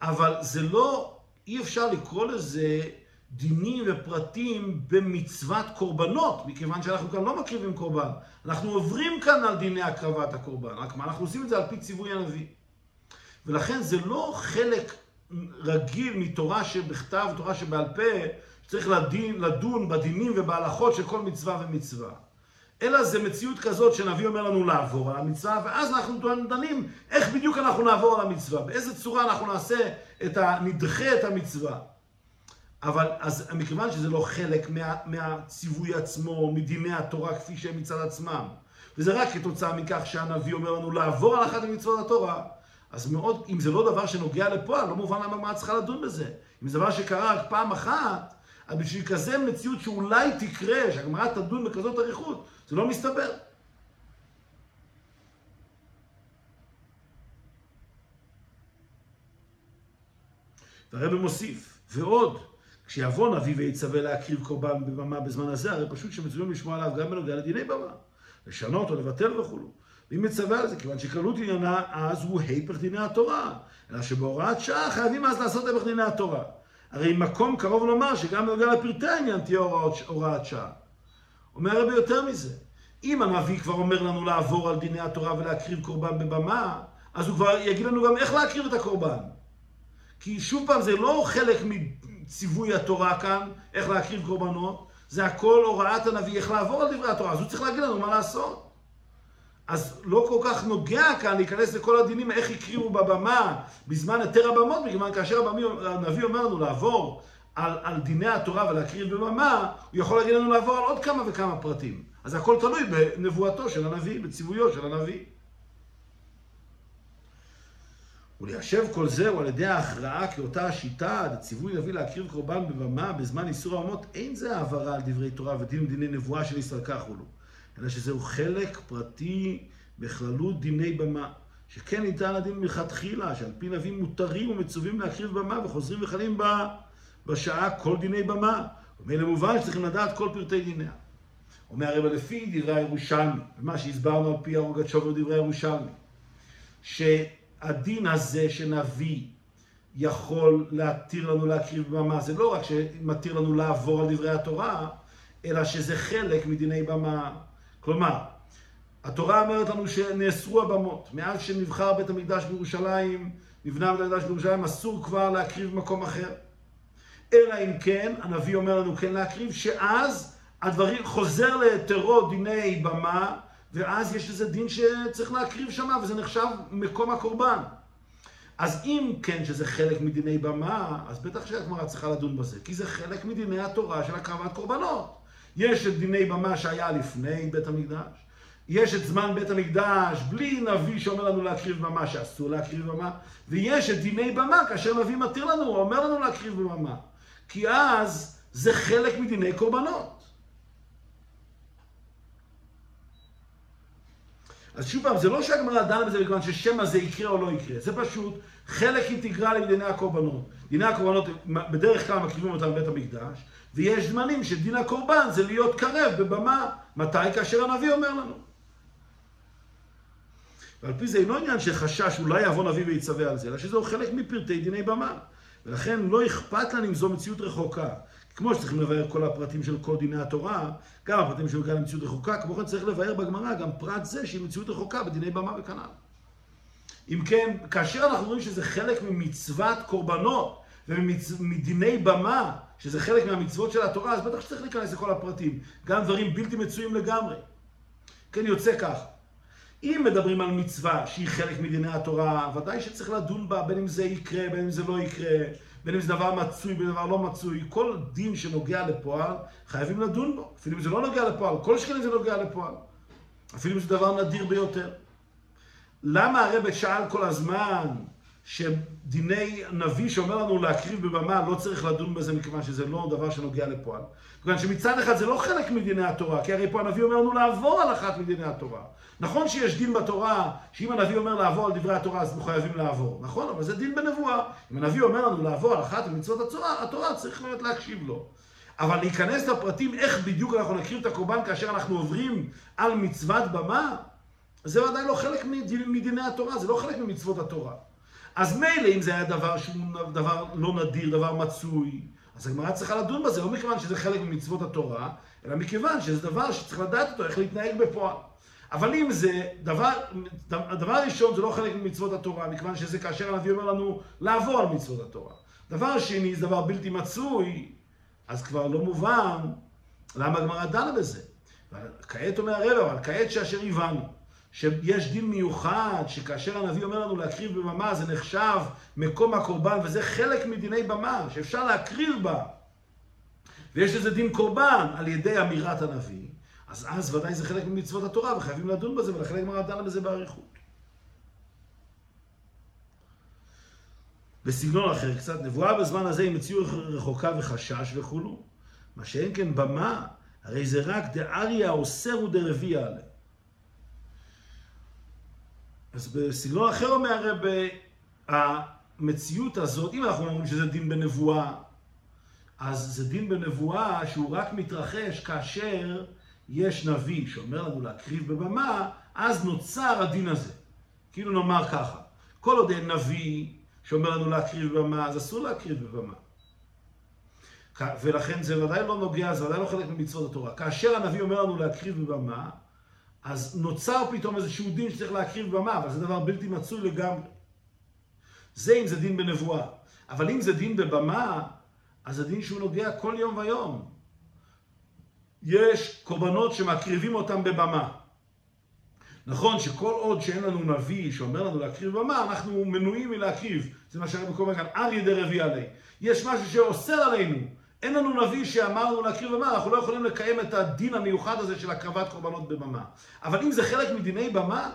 Speaker 1: אבל זה לא, אי אפשר לקרוא לזה דינים ופרטים במצוות קורבנות, מכיוון שאנחנו כאן לא מקריבים קורבן. אנחנו עוברים כאן על דיני הקרבת הקורבן, רק מה, אנחנו עושים את זה על פי ציווי הנביא. ולכן זה לא חלק רגיל מתורה שבכתב, תורה שבעל פה, שצריך לדין, לדון בדינים ובהלכות של כל מצווה ומצווה. אלא זה מציאות כזאת שנביא אומר לנו לעבור על המצווה, ואז אנחנו דנים איך בדיוק אנחנו נעבור על המצווה, באיזה צורה אנחנו נעשה את ה... נדחה את המצווה. אבל אז מכיוון שזה לא חלק מה, מהציווי עצמו, מדיני התורה כפי שהם מצד עצמם, וזה רק כתוצאה מכך שהנביא אומר לנו לעבור על אחת ממצוות התורה, אז מאוד, אם זה לא דבר שנוגע לפועל, לא מובן למה מה צריכה לדון בזה. אם זה דבר שקרה רק פעם אחת, אז בשביל כזה מציאות שאולי תקרה, שהגמרא תדון בכזאת אריכות, זה לא מסתבר. והרבא מוסיף, ועוד, כשיבוא נביא ויצווה להקריב קורבן בבמה בזמן הזה, הרי פשוט שמצווים לשמוע עליו גם בנוגע לדיני במה, לשנות או לבטל וכולו. והיא מצווה על זה, כיוון שכללות עניינה אז הוא היפך דיני התורה, אלא שבהוראת שעה חייבים אז לעשות היפך דיני התורה. הרי מקום קרוב לומר שגם בנוגע לפרטי העניין תהיה הוראת, הוראת שעה. אומר הרבה יותר מזה, אם הנביא כבר אומר לנו לעבור על דיני התורה ולהקריב קורבן בבמה, אז הוא כבר יגיד לנו גם איך להקריב את הקורבן. כי שוב פעם, זה לא חלק מציווי התורה כאן, איך להקריב קורבנות, זה הכל הוראת הנביא, איך לעבור על דברי התורה, אז הוא צריך להגיד לנו מה לעשות. אז לא כל כך נוגע כאן להיכנס לכל הדינים, איך הקריבו בבמה בזמן היתר הבמות, מכיוון כאשר הנביא אומר לנו לעבור על, על דיני התורה ולהקריב בבמה, הוא יכול להגיד לנו לעבור על עוד כמה וכמה פרטים. אז הכל תלוי בנבואתו של הנביא, בציוויו של הנביא. וליישב כל זהו על ידי ההכרעה כאותה השיטה, הציווי להביא להקריב קורבן בבמה בזמן איסור האומות, אין זה העברה על דברי תורה ודין דיני נבואה של ישראל כך הוא לא. אלא שזהו חלק פרטי בכללות דיני במה. שכן ניתן לדין מלכתחילה, שעל פי נביאים מותרים ומצווים להקריב במה וחוזרים וחלים בה בשעה כל דיני במה. ומילא מובן שצריכים לדעת כל פרטי דיניה. אומר הרב לפי דברי הירושלמי, ומה שהסברנו על פי הרוגת ודברי הירושלמי, שהדין הזה שנביא יכול להתיר לנו להקריב במה, זה לא רק שמתיר לנו לעבור על דברי התורה, אלא שזה חלק מדיני במה. כלומר, התורה אומרת לנו שנאסרו הבמות. מאז שנבחר בית המקדש בירושלים, נבנה בית המקדש בירושלים, אסור כבר להקריב במקום אחר. אלא אם כן, הנביא אומר לנו כן להקריב, שאז הדברים חוזר להיתרו דיני במה, ואז יש איזה דין שצריך להקריב שם, וזה נחשב מקום הקורבן. אז אם כן שזה חלק מדיני במה, אז בטח שהגמרא צריכה לדון בזה, כי זה חלק מדיני התורה של הקרבת קורבנות. יש את דיני במה שהיה לפני בית המקדש, יש את זמן בית המקדש בלי נביא שאומר לנו להקריב במה שאסור להקריב במה, ויש את דיני במה כאשר נביא מתיר לנו, הוא אומר לנו להקריב במה. כי אז זה חלק מדיני קורבנות. אז שוב פעם, זה לא שהגמרא דנה בזה מכיוון ששמא זה יקרה או לא יקרה, זה פשוט חלק אינטגרלי מדיני הקורבנות. דיני הקורבנות, בדרך כלל מקריבים אותם בבית המקדש, ויש זמנים שדין הקורבן זה להיות קרב בבמה. מתי? כאשר הנביא אומר לנו. ועל פי זה אינו עניין שחשש אולי יבוא נביא ויצווה על זה, אלא שזהו חלק מפרטי דיני במה. ולכן לא אכפת לנו אם זו מציאות רחוקה. כמו שצריכים לבאר כל הפרטים של כל דיני התורה, גם הפרטים של כאן מציאות רחוקה, כמו כן צריך לבאר בגמרא גם פרט זה שהיא מציאות רחוקה בדיני במה וכנ"ל. אם כן, כאשר אנחנו רואים שזה חלק ממצוות קורבנות ומדיני במה, שזה חלק מהמצוות של התורה, אז בטח שצריך להיכנס לכל הפרטים. גם דברים בלתי מצויים לגמרי. כן, יוצא כך. אם מדברים על מצווה שהיא חלק מדיני התורה, ודאי שצריך לדון בה, בין אם זה יקרה, בין אם זה לא יקרה, בין אם זה דבר מצוי, בין אם דבר לא מצוי. כל דין שנוגע לפועל, חייבים לדון בו. אפילו אם זה לא נוגע לפועל, כל שכן זה נוגע לפועל. אפילו אם זה דבר נדיר ביותר. למה הרב שאל כל הזמן שדיני נביא שאומר לנו להקריב בבמה, לא צריך לדון בזה מכיוון שזה לא דבר שנוגע לפועל. מכיוון שמצד אחד זה לא חלק מדיני התורה, כי הרי פה הנביא אומר לנו לעבור על אחת מדיני התורה. נכון שיש דין בתורה, שאם הנביא אומר לעבור על דברי התורה, אז אנחנו חייבים לעבור. נכון, אבל זה דין בנבואה. אם הנביא אומר לנו לעבור על אחת ממצוות התורה, התורה צריך להיות להקשיב לו. אבל להיכנס לפרטים איך בדיוק אנחנו נקריב את הקורבן כאשר אנחנו עוברים על מצוות במה, זה ודאי לא חלק מדיני התורה, זה לא חלק ממצוות התורה. אז מילא אם זה היה דבר שהוא דבר לא נדיר, דבר מצוי, אז הגמרא צריכה לדון בזה, לא מכיוון שזה חלק ממצוות התורה, אלא מכיוון שזה דבר שצריך לדעת אותו, איך להתנהג בפועל. אבל אם זה דבר, הדבר הראשון זה לא חלק ממצוות התורה, מכיוון שזה כאשר הנביא אומר לנו לעבור על מצוות התורה. דבר שני זה דבר בלתי מצוי, אז כבר לא מובן למה הגמרא דנה בזה. כעת אומר הרב, אבל כעת שאשר הבנו. שיש דין מיוחד, שכאשר הנביא אומר לנו להקריב בבמה, זה נחשב מקום הקורבן, וזה חלק מדיני במה, שאפשר להקריב בה. ויש לזה דין קורבן על ידי אמירת הנביא, אז אז ודאי זה חלק ממצוות התורה, וחייבים לדון בזה, ולכן הגמרא דנה בזה באריכות. בסגנון אחר קצת, נבואה בזמן הזה היא מציאות רחוקה וחשש וכולו. מה שאין כן במה, הרי זה רק דאריה אוסר ודרביה עליה. אז בסגנון אחר אומר הרב, המציאות הזאת, אם אנחנו אומרים שזה דין בנבואה, אז זה דין בנבואה שהוא רק מתרחש כאשר יש נביא שאומר לנו להקריב בבמה, אז נוצר הדין הזה. כאילו נאמר ככה, כל עוד אין נביא שאומר לנו להקריב בבמה, אז אסור להקריב בבמה. ולכן זה ודאי לא נוגע, זה ודאי לא חלק ממצוות התורה. כאשר הנביא אומר לנו להקריב בבמה, אז נוצר פתאום איזשהו דין שצריך להקריב במה, אבל זה דבר בלתי מצוי לגמרי. זה אם זה דין בנבואה. אבל אם זה דין בבמה, אז זה דין שהוא נוגע כל יום ויום. יש קורבנות שמקריבים אותם בבמה. נכון שכל עוד שאין לנו נביא שאומר לנו להקריב במה, אנחנו מנועים מלהקריב. זה מה שהרב קורא כאן, אריה דרבי עלי. יש משהו שאוסר עלינו אין לנו נביא שאמר לנו להקריב במה, אנחנו לא יכולים לקיים את הדין המיוחד הזה של הקרבת קורבנות בבמה. אבל אם זה חלק מדיני במה,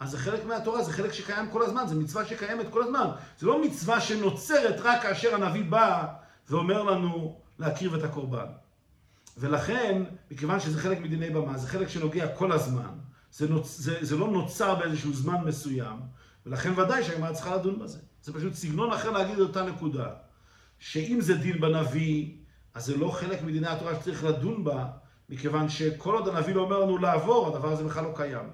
Speaker 1: אז זה חלק מהתורה, זה חלק שקיים כל הזמן, זה מצווה שקיימת כל הזמן. זה לא מצווה שנוצרת רק כאשר הנביא בא ואומר לנו להקריב את הקורבן. ולכן, מכיוון שזה חלק מדיני במה, זה חלק שנוגע כל הזמן, זה, נוצ... זה, זה לא נוצר באיזשהו זמן מסוים, ולכן ודאי שהגמרא צריכה לדון בזה. זה פשוט סגנון אחר להגיד את אותה נקודה. שאם זה דין בנביא, אז זה לא חלק מדיני התורה שצריך לדון בה, מכיוון שכל עוד הנביא לא אומר לנו לעבור, הדבר הזה בכלל לא קיים.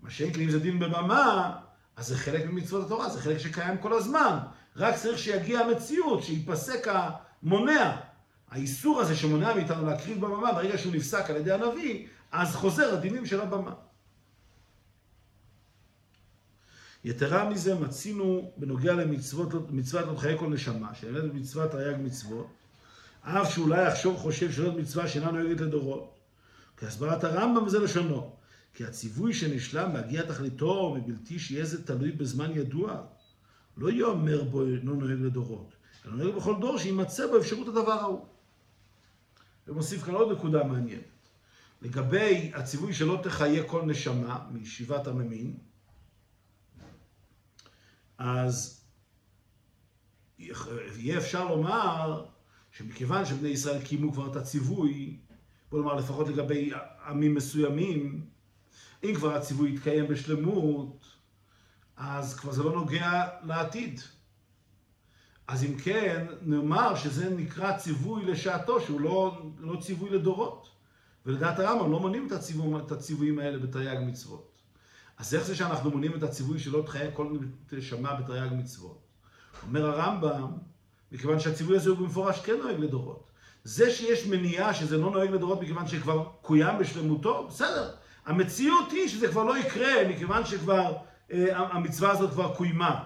Speaker 1: מה שאין כי אם זה דין בבמה, אז זה חלק ממצוות התורה, זה חלק שקיים כל הזמן. רק צריך שיגיע המציאות, שייפסק המונע. האיסור הזה שמונע מאיתנו להקריב בבמה, ברגע שהוא נפסק על ידי הנביא, אז חוזר הדינים של הבמה. יתרה מזה מצינו בנוגע למצוות, מצוות חיי כל נשמה, שנראית במצוות תרי"ג מצוות, אף שאולי יחשוב חושב שזאת מצווה שאינה נוהגת לדורות. כהסברת הרמב"ם זה לשונו, כי הציווי שנשלם בהגיע תכליתו מבלתי שיהיה זה תלוי בזמן ידוע, לא יאמר בו אינו נוהג לדורות, אלא נוהג בכל דור שימצא בו אפשרות הדבר ההוא. ומוסיף כאן עוד נקודה מעניינת. לגבי הציווי שלא תחיה כל נשמה מישיבת הממין, אז יהיה אפשר לומר שמכיוון שבני ישראל קיימו כבר את הציווי, בוא נאמר לפחות לגבי עמים מסוימים, אם כבר הציווי יתקיים בשלמות, אז כבר זה לא נוגע לעתיד. אז אם כן, נאמר שזה נקרא ציווי לשעתו, שהוא לא, לא ציווי לדורות. ולדעת הרמב"ם לא מונים את, הציווי, את הציוויים האלה בתרי"ג מצוות. אז איך זה שאנחנו מונים את הציווי שלא תחיה כל נשמה בתרי"ג מצוות? אומר הרמב"ם, מכיוון שהציווי הזה הוא במפורש כן נוהג לדורות. זה שיש מניעה שזה לא נוהג לדורות מכיוון שכבר קוים בשלמותו, בסדר. המציאות היא שזה כבר לא יקרה מכיוון שכבר אה, המצווה הזאת כבר קוימה.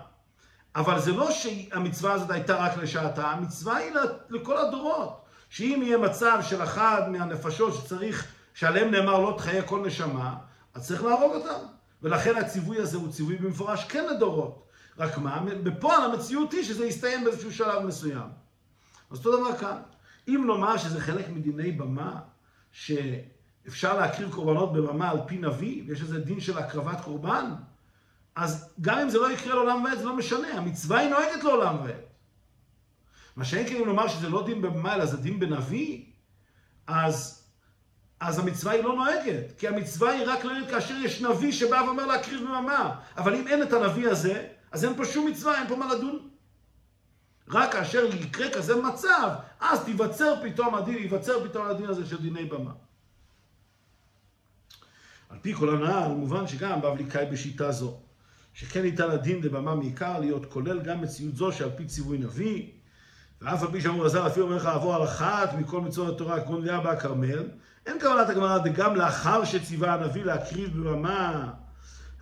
Speaker 1: אבל זה לא שהמצווה הזאת הייתה רק לשעתה, המצווה היא לכל הדורות. שאם יהיה מצב של אחד מהנפשות שצריך, שעליהם נאמר לא תחיה כל נשמה, אז צריך להרוג אותם. ולכן הציווי הזה הוא ציווי במפורש כן לדורות. רק מה, בפועל המציאות היא שזה יסתיים באיזשהו שלב מסוים. אז אותו דבר כאן. אם נאמר שזה חלק מדיני במה, שאפשר להקריב קורבנות בבמה על פי נביא, ויש איזה דין של הקרבת קורבן, אז גם אם זה לא יקרה לעולם ועד, זה לא משנה, המצווה היא נוהגת לעולם ועד. מה שאין כן אם נאמר שזה לא דין בבמה, אלא זה דין בנביא, אז, אז המצווה היא לא נוהגת, כי המצווה היא רק נוהגת כאשר יש נביא שבא ואומר להקריב בבמה. אבל אם אין את הנביא הזה, אז אין פה שום מצווה, אין פה מה לדון. רק כאשר יקרה כזה מצב, אז תיווצר פתאום הדין, ייווצר פתאום הדין הזה של דיני במה. על פי כל הנ"ל, מובן שגם בבלי קאי בשיטה זו, שכן ניתן הדין לבמה מעיקר להיות כולל גם מציאות זו שעל פי ציווי נביא, ואף על פי שאמרו רז"ל, אפילו אומר לך לעבור על אחת מכל מצוות התורה, כמו נביאה בהכרמל, אין כוונת הגמרא דגם לאחר שציווה הנביא להקריב בבמה,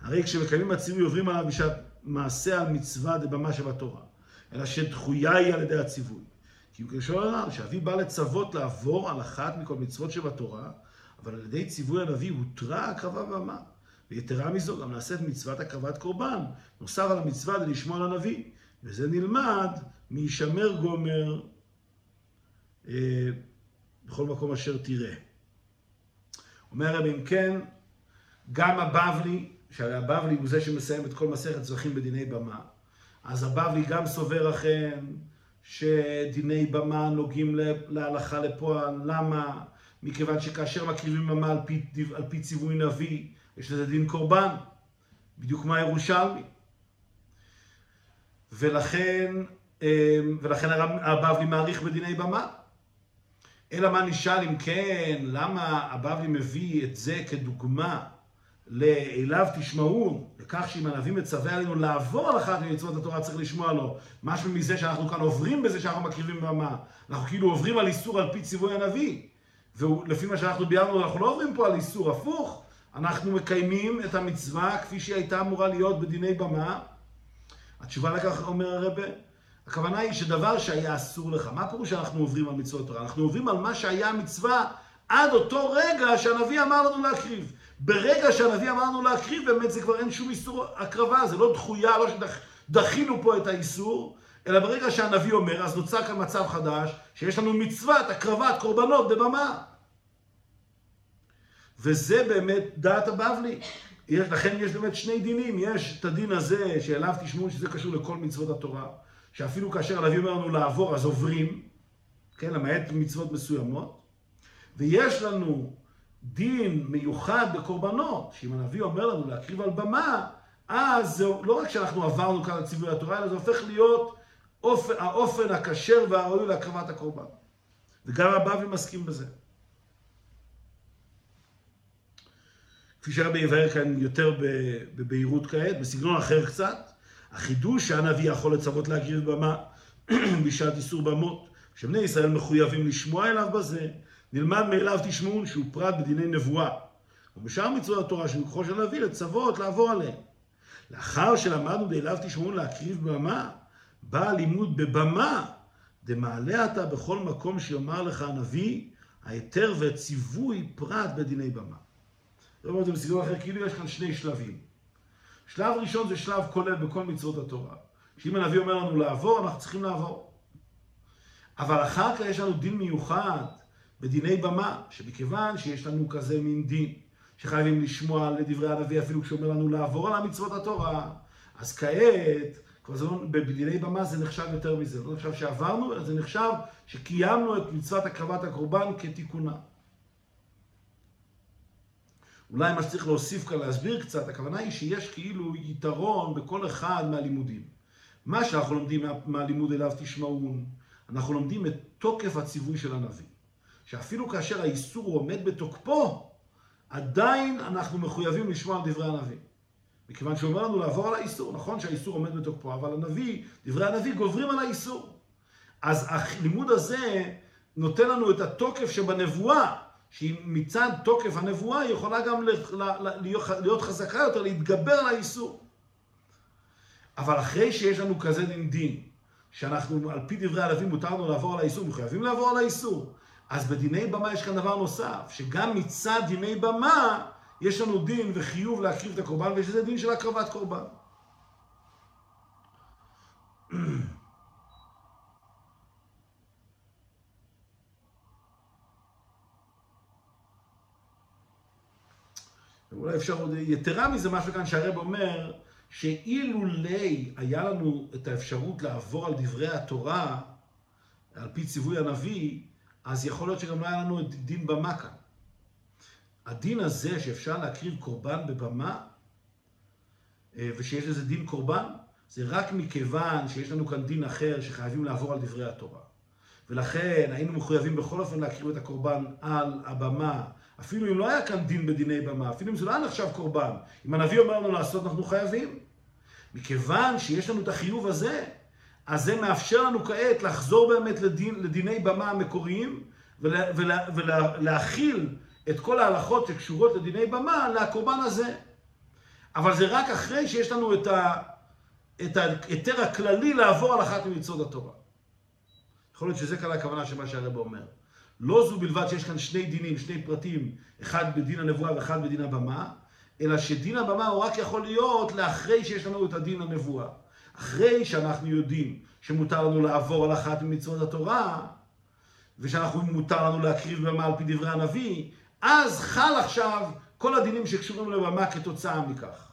Speaker 1: הרי כשמקיימים הציווי עוברים עליו בשעת מעשה על מצווה דבמה שבתורה. אלא שדחויה היא על ידי הציווי. כי כשואל הר"ן, שאבי בא לצוות לעבור על אחת מכל מצוות שבתורה, אבל על ידי ציווי הנביא הותרה הקרבה במה. ויתרה מזו, גם נעשית מצוות הקרבת קורבן, נוסף על המצווה לשמוע על הנביא. וזה נלמד מישמר גומר אה, בכל מקום אשר תראה. אומר הרב, אם כן, גם הבבלי, שהרי הבבלי הוא זה שמסיים את כל מסכת צרכים בדיני במה, אז הבבלי גם סובר אכן שדיני במה נוגעים להלכה לפועל. למה? מכיוון שכאשר מקריבים במה על פי, על פי ציווי נביא, יש לזה דין קורבן, בדיוק כמו הירושלמי. ולכן, אמ, ולכן הבבלי מעריך בדיני במה. אלא מה נשאל אם כן, למה הבבלי מביא את זה כדוגמה לאליו תשמעו, לכך שאם הנביא מצווה עלינו לעבור על אחת ממצוות התורה צריך לשמוע לו. משהו מזה שאנחנו כאן עוברים בזה שאנחנו מקריבים במה. אנחנו כאילו עוברים על איסור על פי ציווי הנביא. ולפי מה שאנחנו ביארנו, אנחנו לא עוברים פה על איסור הפוך. אנחנו מקיימים את המצווה כפי שהיא הייתה אמורה להיות בדיני במה. התשובה לכך אומר הרבה, הכוונה היא שדבר שהיה אסור לך, מה פירוש שאנחנו עוברים על מצוות תורה? אנחנו עוברים על מה שהיה המצווה עד אותו רגע שהנביא אמר לנו להקריב. ברגע שהנביא אמר לנו להקריב, באמת זה כבר אין שום איסור הקרבה, זה לא דחויה, לא שדחינו פה את האיסור, אלא ברגע שהנביא אומר, אז נוצר כאן מצב חדש, שיש לנו מצוות הקרבת קורבנות בבמה. וזה באמת דעת הבבלי. יש, לכן יש באמת שני דינים, יש את הדין הזה שאליו תשמעו שזה קשור לכל מצוות התורה, שאפילו כאשר הנביא אומר לנו לעבור אז עוברים, כן, למעט מצוות מסוימות, ויש לנו דין מיוחד בקורבנות, שאם הנביא אומר לנו להקריב על במה, אז זה לא רק שאנחנו עברנו כאן לציווי התורה, אלא זה הופך להיות אופן, האופן הכשר והראוי להקרבת הקורבן. וגם הבבלי מסכים בזה. כפי שהרבי יבהר כאן יותר בבהירות כעת, בסגנון אחר קצת, החידוש שהנביא יכול לצוות להקריב במה בשעת איסור במות, כשבני ישראל מחויבים לשמוע אליו בזה, נלמד מאליו תשמעון שהוא פרט בדיני נבואה. ובשאר מצוות התורה שמכוחו של הנביא לצוות לעבור עליהם. לאחר שלמדנו דאליו תשמעון להקריב במה, בא הלימוד בבמה, דמעלה אתה בכל מקום שיאמר לך הנביא, ההיתר והציווי פרט בדיני במה. זאת אומרת, בסגנון אחר, כאילו יש כאן שני שלבים. שלב ראשון זה שלב כולל בכל מצוות התורה. שאם הנביא אומר לנו לעבור, אנחנו צריכים לעבור. אבל אחר כך יש לנו דין מיוחד בדיני במה, שמכיוון שיש לנו כזה מין דין, שחייבים לשמוע לדברי הנביא אפילו כשאומר לנו לעבור על המצוות התורה, אז כעת, כבר בדיני במה זה נחשב יותר מזה, זה לא נחשב שעברנו, אלא זה נחשב שקיימנו את מצוות הקרבת הקורבן כתיקונה. אולי מה שצריך להוסיף כאן, להסביר קצת, הכוונה היא שיש כאילו יתרון בכל אחד מהלימודים. מה שאנחנו לומדים מה, מהלימוד אליו תשמעון, אנחנו לומדים את תוקף הציווי של הנביא. שאפילו כאשר האיסור עומד בתוקפו, עדיין אנחנו מחויבים לשמוע על דברי הנביא. מכיוון שהוא אומר לנו לעבור על האיסור, נכון שהאיסור עומד בתוקפו, אבל הנביא, דברי הנביא גוברים על האיסור. אז הלימוד הזה נותן לנו את התוקף שבנבואה, שהיא מצד תוקף הנבואה, היא יכולה גם להיות חזקה יותר, להתגבר על האיסור. אבל אחרי שיש לנו כזה דין דין, שאנחנו, על פי דברי הנביא מותר לנו לעבור על האיסור, מחויבים לעבור על האיסור. אז בדיני במה יש כאן דבר נוסף, שגם מצד דיני במה יש לנו דין וחיוב להקריב את הקורבן, ויש לזה דין של הקרבת קורבן. אולי אפשר עוד, יתרה מזה, מה שכאן שהרב אומר, שאילולי היה לנו את האפשרות לעבור על דברי התורה, על פי ציווי הנביא, אז יכול להיות שגם לא היה לנו דין במה כאן. הדין הזה שאפשר להקריב קורבן בבמה, אה, ושיש לזה דין קורבן, זה רק מכיוון שיש לנו כאן דין אחר שחייבים לעבור על דברי התורה. ולכן היינו מחויבים בכל אופן להקריב את הקורבן על הבמה, אפילו אם לא היה כאן דין בדיני במה, אפילו אם זה לא היה נחשב קורבן. אם הנביא אומר לנו לעשות, אנחנו חייבים. מכיוון שיש לנו את החיוב הזה, אז זה מאפשר לנו כעת לחזור באמת לדין, לדיני במה המקוריים, ולה, ולה, ולהכיל את כל ההלכות שקשורות לדיני במה לקורבן הזה. אבל זה רק אחרי שיש לנו את, ה, את ההיתר הכללי לעבור על אחת ממצוות התורה. יכול להיות שזה כאן הכוונה של מה שהרב אומר. לא זו בלבד שיש כאן שני דינים, שני פרטים, אחד בדין הנבואה ואחד בדין הבמה, אלא שדין הבמה הוא רק יכול להיות לאחרי שיש לנו את הדין הנבואה. אחרי שאנחנו יודעים שמותר לנו לעבור על אחת ממצוות התורה, ושאנחנו מותר לנו להקריב במה על פי דברי הנביא, אז חל עכשיו כל הדינים שקשורים לבמה כתוצאה מכך.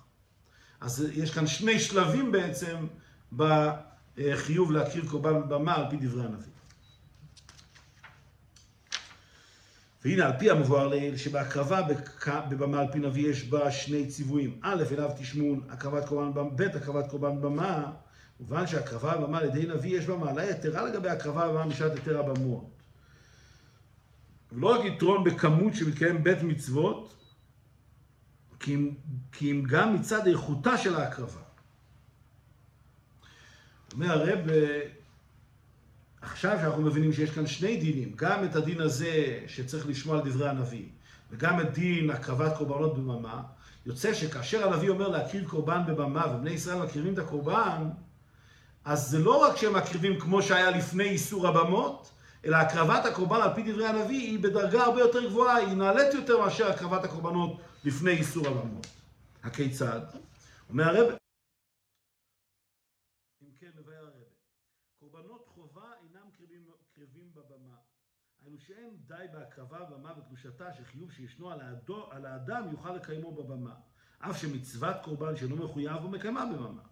Speaker 1: אז יש כאן שני שלבים בעצם בחיוב להקריב קורבן במה על פי דברי הנביא. והנה על פי המבואר לעיל שבהקרבה בבמה על פי נביא יש בה שני ציוויים. א', אליו תשמון, הקרבת קורבן במה, ב', הקרבת קורבן במה. מובן שהקרבה בבמה על ידי נביא יש בה מעלה יתרה לגבי הקרבה בבמה משעת יתר הבמות. ולא רק יתרון בכמות שמתקיים בית מצוות, כי אם, כי אם גם מצד איכותה של ההקרבה. אומר הרב, עכשיו שאנחנו מבינים שיש כאן שני דינים, גם את הדין הזה שצריך לשמוע על דברי הנביא, וגם את דין הקרבת קורבנות בבמה, יוצא שכאשר הנביא אומר להקריב קורבן בבמה, ובני ישראל מקריבים את הקורבן, אז זה לא רק שהם מקריבים כמו שהיה לפני איסור הבמות, אלא הקרבת הקורבן על פי דברי הנביא היא בדרגה הרבה יותר גבוהה, היא נעלית יותר מאשר הקרבת הקורבנות לפני איסור הבמות. הכיצד? אומר הרב, אם כן, מבאר הרב, קורבנות חובה אינם קרבים, קרבים בבמה. היינו שאין די בהקרבה בבמה וקדושתה שחיוב שישנו על, האדו, על האדם יוכל לקיימו בבמה. אף שמצוות קורבן שאינו מחויב הוא מקיימה בבמה.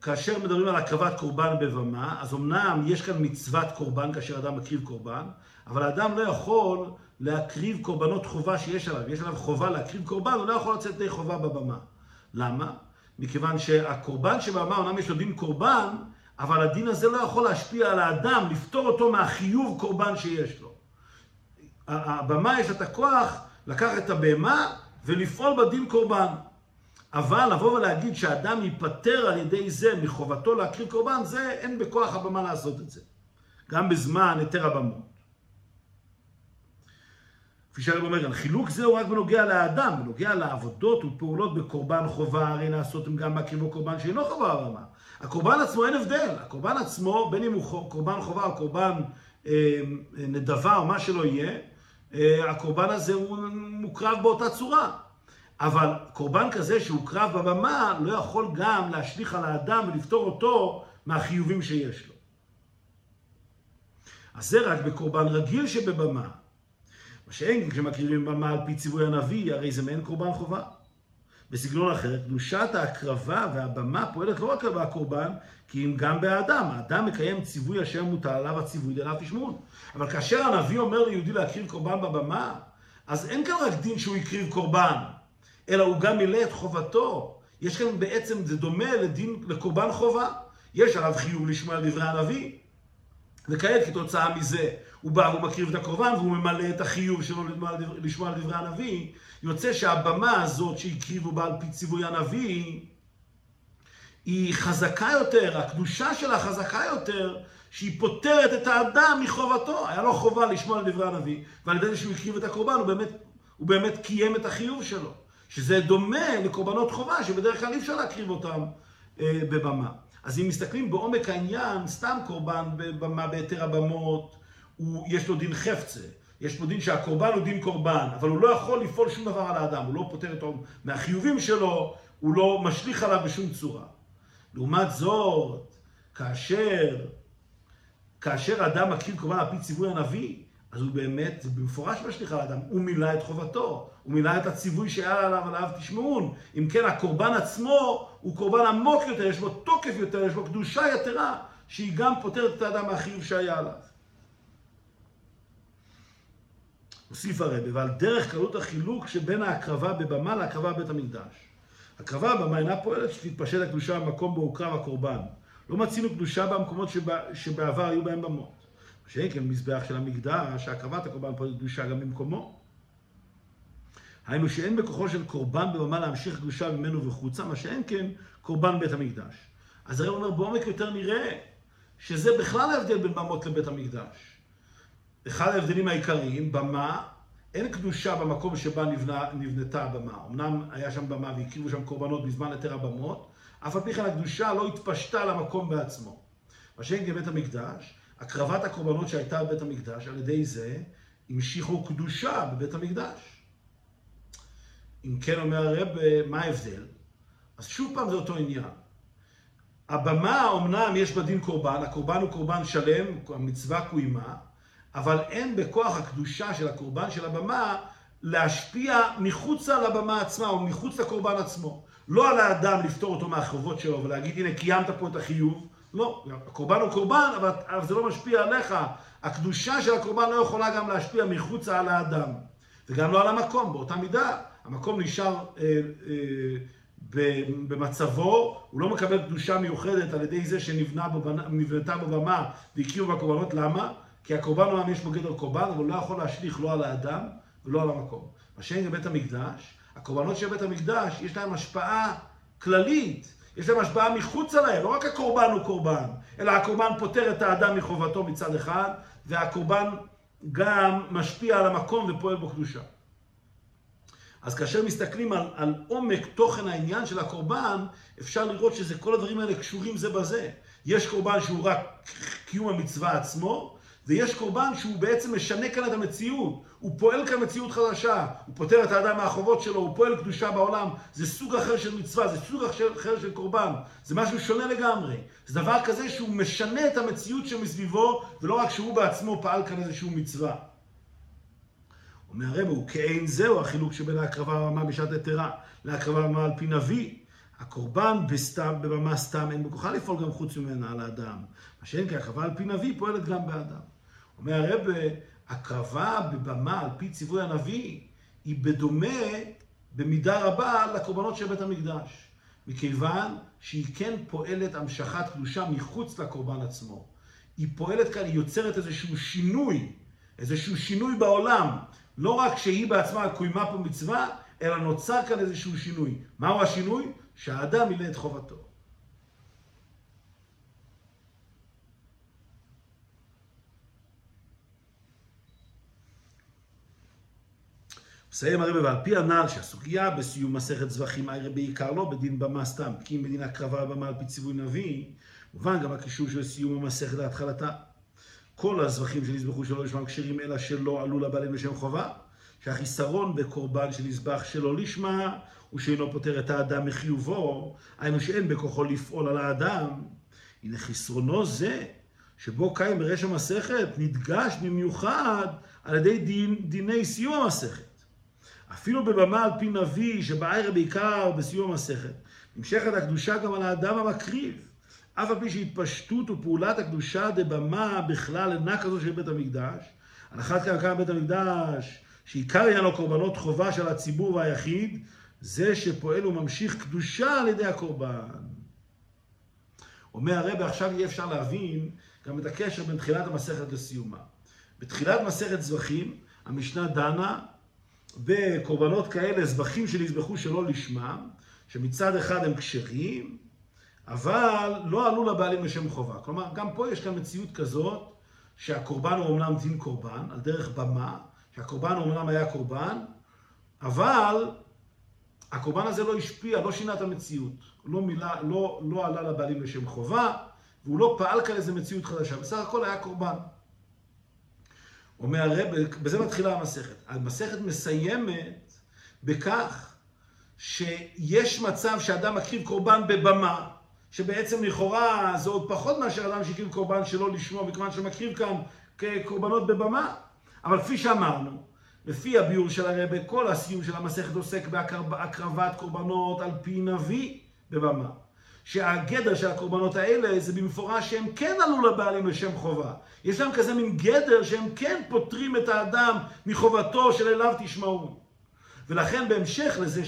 Speaker 1: כאשר מדברים על הקרבת קורבן בבמה, אז אמנם יש כאן מצוות קורבן כאשר אדם מקריב קורבן, אבל האדם לא יכול להקריב קורבנות חובה שיש עליו. יש עליו חובה להקריב קורבן, הוא לא יכול לצאת די חובה בבמה. למה? מכיוון שהקורבן שבבמה, אמנם יש לו דין קורבן, אבל הדין הזה לא יכול להשפיע על האדם, לפטור אותו מהחיוב קורבן שיש לו. הבמה יש את הכוח לקחת את הבהמה ולפעול בדין קורבן. אבל לבוא ולהגיד שאדם ייפטר על ידי זה מחובתו להקריב קורבן, זה אין בכוח הבמה לעשות את זה. גם בזמן היתר הבמות. כפי שהרב אומר, חילוק זה הוא רק בנוגע לאדם, בנוגע לעבודות ופעולות בקורבן חובה, הרי לעשות הם גם בהקריבו קורבן שאינו חובה בבמה. הקורבן עצמו אין הבדל, הקורבן עצמו, בין אם הוא קורבן חובה או קורבן אה, נדבה או מה שלא יהיה, אה, הקורבן הזה הוא מוקרב באותה צורה. אבל קורבן כזה שהוקרב בבמה לא יכול גם להשליך על האדם ולפתור אותו מהחיובים שיש לו. אז זה רק בקורבן רגיל שבבמה. מה שאין כשמקריבים במה על פי ציווי הנביא, הרי זה מעין קורבן חובה. בסגנון אחר, קדושת ההקרבה והבמה פועלת לא רק בקורבן, כי אם גם באדם. האדם מקיים ציווי אשר מוטל עליו הציווי דליו תשמעון. אבל כאשר הנביא אומר ליהודי להקריב קורבן בבמה, אז אין כאן רק דין שהוא הקריב קורבן, אלא הוא גם מילא את חובתו. יש כאן בעצם, זה דומה לדין, לקורבן חובה. יש עליו חיוב לשמוע דברי הנביא. וכעת כתוצאה מזה הוא בא ומקריב את הקורבן והוא ממלא את החיוב שלו לשמוע על דברי הנביא. יוצא שהבמה הזאת שהקריבו בה על פי ציווי הנביא היא חזקה יותר, הקדושה שלה חזקה יותר, שהיא פוטרת את האדם מחובתו. היה לו חובה לשמוע על דברי הנביא, ועל ידי זה שהוא הקריב את הקורבן הוא באמת, הוא באמת קיים את החיוב שלו. שזה דומה לקורבנות חובה, שבדרך כלל אי אפשר להקריב אותם אה, בבמה. אז אם מסתכלים בעומק העניין, סתם קורבן בבמה בהיתר הבמות, הוא, יש לו דין חפצה. יש פה דין שהקורבן הוא דין קורבן, אבל הוא לא יכול לפעול שום דבר על האדם, הוא לא פותר אותו מהחיובים שלו, הוא לא משליך עליו בשום צורה. לעומת זאת, כאשר, כאשר אדם מקריב קורבן על פי ציווי הנביא, אז הוא באמת, זה במפורש משליך על האדם, הוא מילא את חובתו, הוא מילא את הציווי שהיה עליו, עליו תשמעון. אם כן, הקורבן עצמו הוא קורבן עמוק יותר, יש בו תוקף יותר, יש בו קדושה יתרה, שהיא גם פותרת את האדם מהחיוב שהיה עליו. הוסיף הרבי, ועל דרך קלות החילוק שבין ההקרבה בבמה להקרבה בבית המקדש. הקרבה בבמה אינה פועלת שתתפשט הקדושה במקום בו הוקרב הקורבן. לא מצינו קדושה במקומות שבע, שבעבר היו בהם במות. שאין כן מזבח של המקדש, שהקרבת הקורבן פועלת קדושה גם במקומו. היינו שאין בכוחו של קורבן בבמה להמשיך קדושה ממנו וחוצה, מה שאין כן קורבן בית המקדש. אז הרי הוא אומר, בעומק יותר נראה שזה בכלל ההבדל בין במות לבית המקדש. אחד ההבדלים העיקריים, במה, אין קדושה במקום שבה נבנה, נבנתה הבמה. אמנם היה שם במה והקריבו שם קורבנות בזמן היתר הבמות, אף על פי כן הקדושה לא התפשטה למקום בעצמו. מה שאין כבית המקדש, הקרבת הקורבנות שהייתה בבית המקדש, על ידי זה המשיכו קדושה בבית המקדש. אם כן אומר הרב, מה ההבדל? אז שוב פעם זה אותו עניין. הבמה, אמנם יש בה דין קורבן, הקורבן הוא קורבן שלם, המצווה קוימה, אבל אין בכוח הקדושה של הקורבן של הבמה להשפיע מחוצה לבמה עצמה או מחוץ לקורבן עצמו. לא על האדם לפתור אותו מהחובות שלו ולהגיד, הנה, קיימת פה את החיוב. לא, הקורבן הוא קורבן, אבל, אבל זה לא משפיע עליך. הקדושה של הקורבן לא יכולה גם להשפיע מחוצה על האדם. וגם לא על המקום, באותה מידה. המקום נשאר אה, אה, במצבו, הוא לא מקבל קדושה מיוחדת על ידי זה שנבנתה בבמה והכירו בקורבנות. למה? כי הקורבן העם יש בו גדר קורבן, אבל הוא לא יכול להשליך לא על האדם ולא על המקום. מה שאין בבית המקדש, הקורבנות של בית המקדש, יש להם השפעה כללית, יש להם השפעה מחוץ להם, לא רק הקורבן הוא קורבן, אלא הקורבן פוטר את האדם מחובתו מצד אחד, והקורבן גם משפיע על המקום ופועל בו קדושה. אז כאשר מסתכלים על, על עומק תוכן העניין של הקורבן, אפשר לראות שזה כל הדברים האלה קשורים זה בזה. יש קורבן שהוא רק קיום המצווה עצמו, ויש קורבן שהוא בעצם משנה כאן את המציאות, הוא פועל כאן מציאות חדשה, הוא פותר את האדם מהחובות שלו, הוא פועל קדושה בעולם, זה סוג אחר של מצווה, זה סוג אחר של קורבן, זה משהו שונה לגמרי. זה דבר כזה שהוא משנה את המציאות שמסביבו, ולא רק שהוא בעצמו פעל כאן איזשהו מצווה. אומר הרב, הוא כאין זהו החילוק שבין ההקרבה הרמה בשעת יתרה להקרבה הרמה על פי נביא. הקורבן בסתם, בבמה סתם, אין בכוחה לפעול גם חוץ ממנה על האדם. מה שאין כי הקרבה על פי נביא פועלת גם באדם. אומר הרב, הקרבה בבמה על פי ציווי הנביא היא בדומה במידה רבה לקורבנות של בית המקדש. מכיוון שהיא כן פועלת המשכת קדושה מחוץ לקורבן עצמו. היא פועלת כאן, היא יוצרת איזשהו שינוי, איזשהו שינוי בעולם. לא רק שהיא בעצמה קוימה פה מצווה, אלא נוצר כאן איזשהו שינוי. מהו השינוי? שהאדם מילא את חובתו. מסיים הרבי, ועל פי הנ"ל שהסוגיה בסיום מסכת זבחים הרי בעיקר לא בדין במה סתם, כי אם בדין הקרבה במה על פי ציווי נביא, מובן גם הקישור של סיום המסכת להתחלתה. כל הזבחים שנזבחו שלא לשמם כשרים אלא שלא עלו לבעלים לשם חובה, שהחיסרון בקורבן שנזבח שלא לשמה, הוא שאינו פוטר את האדם מחיובו, היינו שאין בכוחו לפעול על האדם. הנה חסרונו זה, שבו קיים ברש המסכת, נדגש במיוחד על ידי דין, דיני סיום המסכת. אפילו בבמה על פי נביא, שבערב בעיקר בסיום המסכת, נמשכת הקדושה גם על האדם המקריב. אף על פי שהתפשטות ופעולת הקדושה דבמה בכלל אינה כזו של בית המקדש, על אחת כמה כמה בית המקדש, שעיקר עניינו קורבנות חובה של הציבור והיחיד, זה שפועל וממשיך קדושה על ידי הקורבן. אומר הרב, עכשיו יהיה אפשר להבין גם את הקשר בין תחילת המסכת לסיומה. בתחילת מסכת זבחים, המשנה דנה בקורבנות כאלה, זבחים שנזבחו שלא לשמם, שמצד אחד הם כשרים, אבל לא עלו לבעלים לשם חובה. כלומר, גם פה יש כאן מציאות כזאת, שהקורבן הוא אומנם דין קורבן, על דרך במה, שהקורבן אומנם היה קורבן, אבל הקורבן הזה לא השפיע, לא שינה את המציאות. לא, מילה, לא, לא עלה לבעלים לשם חובה, והוא לא פעל כאן איזה מציאות חדשה. בסך הכל היה קורבן. אומר הרב, בזה מתחילה המסכת. המסכת מסיימת בכך שיש מצב שאדם מקריב קורבן בבמה, שבעצם לכאורה זה עוד פחות מאשר אדם שהקריב קורבן שלא לשמו, מכיוון שמקריב כאן כקורבנות בבמה. אבל כפי שאמרנו, לפי הביאור של הרבה, כל הסיום של המסכת עוסק בהקרבת קורבנות על פי נביא בבמה. שהגדר של הקורבנות האלה זה במפורש שהם כן עלו לבעלים לשם חובה. יש להם כזה מין גדר שהם כן פוטרים את האדם מחובתו של אליו תשמעו. ולכן בהמשך לזה,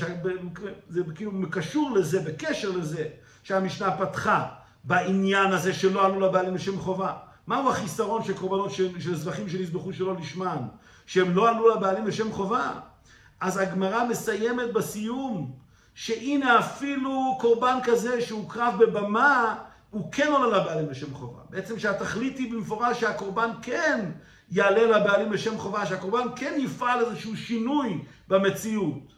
Speaker 1: זה כאילו קשור לזה, בקשר לזה, שהמשנה פתחה בעניין הזה שלא עלו לבעלים לשם חובה. מהו החיסרון של קורבנות של, של זבחים שנזבחו שלא לשמן? שהם לא עלו לבעלים לשם חובה? אז הגמרא מסיימת בסיום, שהנה אפילו קורבן כזה שהוקרב בבמה, הוא כן עולה לבעלים לשם חובה. בעצם שהתכלית היא במפורש שהקורבן כן יעלה לבעלים לשם חובה, שהקורבן כן יפעל איזשהו שינוי במציאות.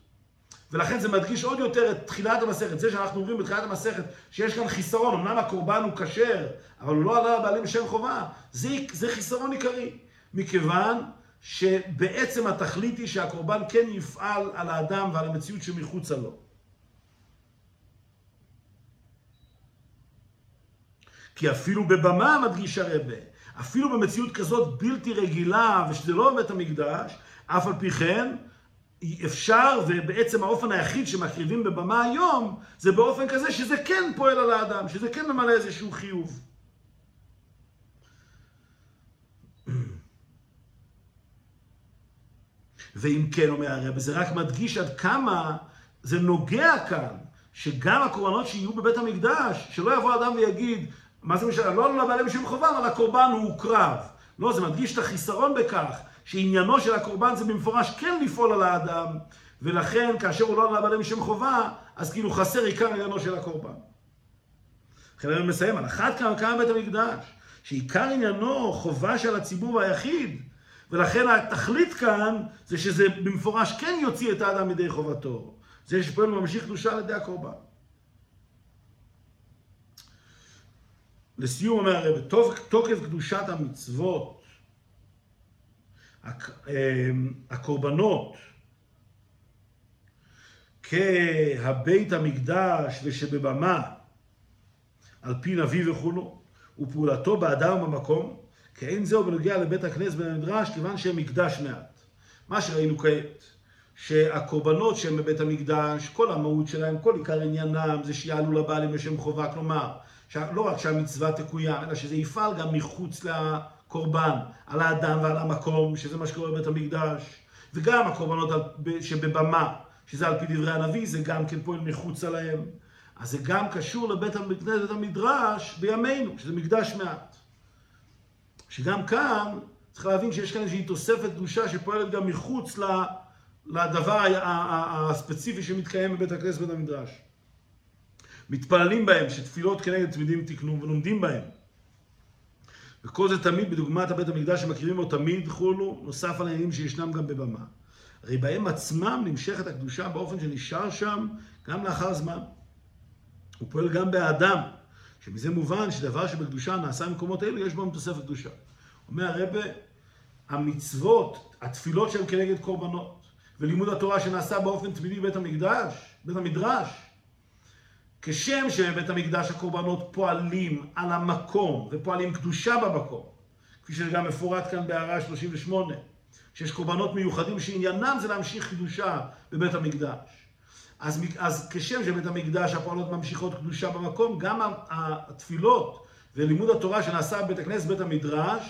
Speaker 1: ולכן זה מדגיש עוד יותר את תחילת המסכת, זה שאנחנו אומרים בתחילת המסכת שיש כאן חיסרון, אמנם הקורבן הוא כשר, אבל הוא לא עלה לבעלים לשם חובה, זה, זה חיסרון עיקרי, מכיוון שבעצם התכלית היא שהקורבן כן יפעל על האדם ועל המציאות שמחוצה לו. כי אפילו בבמה מדגיש הרבה, אפילו במציאות כזאת בלתי רגילה, ושזה לא בבית המקדש, אף על פי כן, אפשר, ובעצם האופן היחיד שמקריבים בבמה היום, זה באופן כזה שזה כן פועל על האדם, שזה כן ממלא איזשהו חיוב. ואם כן, אומר הרב, זה רק מדגיש עד כמה זה נוגע כאן, שגם הקורבנות שיהיו בבית המקדש, שלא יבוא אדם ויגיד, מה זה משנה? לא לבעלי משום חובה, אבל הקורבן הוא הוקרב. לא, זה מדגיש את החיסרון בכך, שעניינו של הקורבן זה במפורש כן לפעול על האדם, ולכן כאשר הוא לא לבעלי משום חובה, אז כאילו חסר עיקר עניינו של הקורבן. לכן אני מסיים, על אחת כמה כמה בית המקדש, שעיקר עניינו חובה של הציבור והיחיד, ולכן התכלית כאן זה שזה במפורש כן יוציא את האדם מידי חובתו. זה שפועל ממשיך קדושה על ידי הקורבן. לסיום אומר הרב, תוקף קדושת המצוות, אמ, הקורבנות, כהבית המקדש ושבבמה, על פי נביא וכולו, ופעולתו באדם במקום, כי אין זהו בנוגע לבית הכנסת במדרש, כיוון שהם מקדש מעט. מה שראינו כעת, שהקורבנות שהם בבית המקדש, כל המהות שלהם, כל עיקר עניינם, זה שיעלו לבעלים לשם חובה, כלומר, לא רק שהמצווה תקוים, אלא שזה יפעל גם מחוץ לקורבן, על האדם ועל המקום, שזה מה שקורה בבית המקדש, וגם הקורבנות שבבמה, שזה על פי דברי הנביא, זה גם כן פועל מחוץ עליהם. אז זה גם קשור לבית הכנסת המדרש בימינו, שזה מקדש מעט. שגם כאן צריך להבין שיש כאן איזושהי תוספת קדושה שפועלת גם מחוץ לדבר הספציפי שמתקיים בבית הכנסת בית המדרש. מתפללים בהם, שתפילות כנגד תמידים תקנו ולומדים בהם. וכל זה תמיד בדוגמת הבית המקדש שמכירים בו תמיד חולו, נוסף על העניינים שישנם גם בבמה. הרי בהם עצמם נמשכת הקדושה באופן שנשאר שם גם לאחר זמן. הוא פועל גם באדם, שמזה מובן שדבר שבקדושה נעשה במקומות אלו, יש בהם תוספת קדושה. אומר הרבה, המצוות, התפילות שהן כנגד קורבנות, ולימוד התורה שנעשה באופן תמידי בבית המקדש, בית המדרש, כשם שבבית המקדש הקורבנות פועלים על המקום ופועלים קדושה במקום, כפי שגם מפורט כאן בהערה 38, שיש קורבנות מיוחדים שעניינם זה להמשיך קדושה בבית המקדש. אז, אז כשם שבית המקדש הפועלות ממשיכות קדושה במקום, גם התפילות ולימוד התורה שנעשה בבית הכנסת, בית המדרש,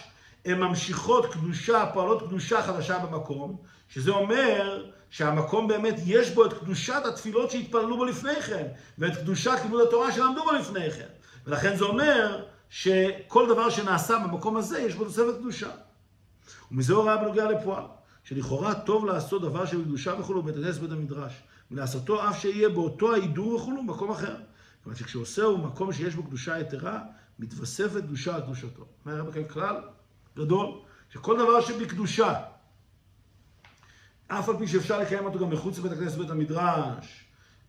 Speaker 1: הן ממשיכות קדושה, פועלות קדושה חדשה במקום, שזה אומר שהמקום באמת יש בו את קדושת התפילות שהתפללו בו לפני כן, ואת קדושת לימוד התורה שלמדו בו לפני כן. ולכן זה אומר שכל דבר שנעשה במקום הזה, יש בו תוספת קדושה. ומזה הוראה בנוגע לפועל, שלכאורה טוב לעשות דבר של קדושה וכולו בית הכנסת בית המדרש, ולעשותו אף שיהיה באותו ההידור וכולו במקום אחר. כלומר שכשעושהו מקום שיש בו קדושה יתרה, מתווספת קדושה על קדושתו. אומר הרב כלל גדול, שכל דבר שבקדושה, אף על פי שאפשר לקיים אותו גם מחוץ לבית הכנסת בית המדרש,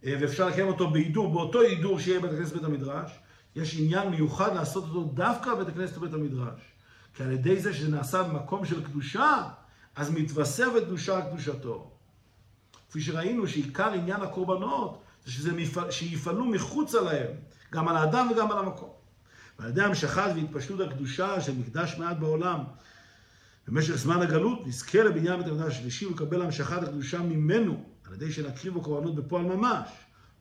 Speaker 1: אה, ואפשר לקיים אותו בהידור, באותו הידור שיהיה בית הכנסת בית המדרש, יש עניין מיוחד לעשות אותו דווקא בבית הכנסת ובית המדרש. כי על ידי זה שזה נעשה במקום של קדושה, אז מתווספת קדושה על קדושתו. כפי שראינו שעיקר עניין הקורבנות זה שזה מפעל, שיפעלו מחוצה להם, גם על האדם וגם על המקום. ועל ידי המשכת והתפשטות הקדושה של מקדש מעט בעולם במשך זמן הגלות, נזכה לבניין בית המקדש השלישי ולקבל המשכת הקדושה ממנו, על ידי שנקריבו קורבנות בפועל ממש.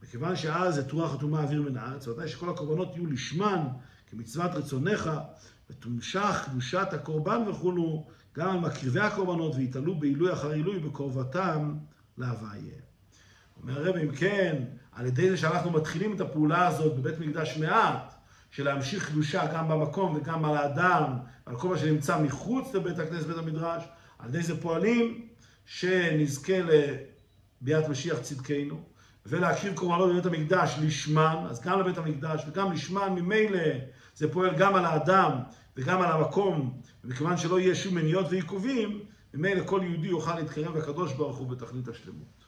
Speaker 1: מכיוון שאז את רוח הטומאה אוויר מן הארץ, ודאי שכל הקורבנות יהיו לשמן, כמצוות רצונך, ותומשך קדושת הקורבן וכולו, גם על מקריבי הקורבנות, ויתעלו בעילוי אחר עילוי בקרבתם להוויה. אומר הרב, אם כן, על ידי זה שאנחנו מתחילים את הפעולה הזאת בבית מקדש מעט, של להמשיך קדושה גם במקום וגם על האדם, על כל מה שנמצא מחוץ לבית הכנסת, בית המדרש, על ידי זה פועלים שנזכה לביאת משיח צדקנו, ולהקריב קורבנות בבית המקדש לשמן, אז גם לבית המקדש וגם לשמן, ממילא זה פועל גם על האדם וגם על המקום, ומכיוון שלא יהיה שום מניעות ועיכובים, ממילא כל יהודי יוכל להתקרב לקדוש ברוך הוא בתכלית השלמות.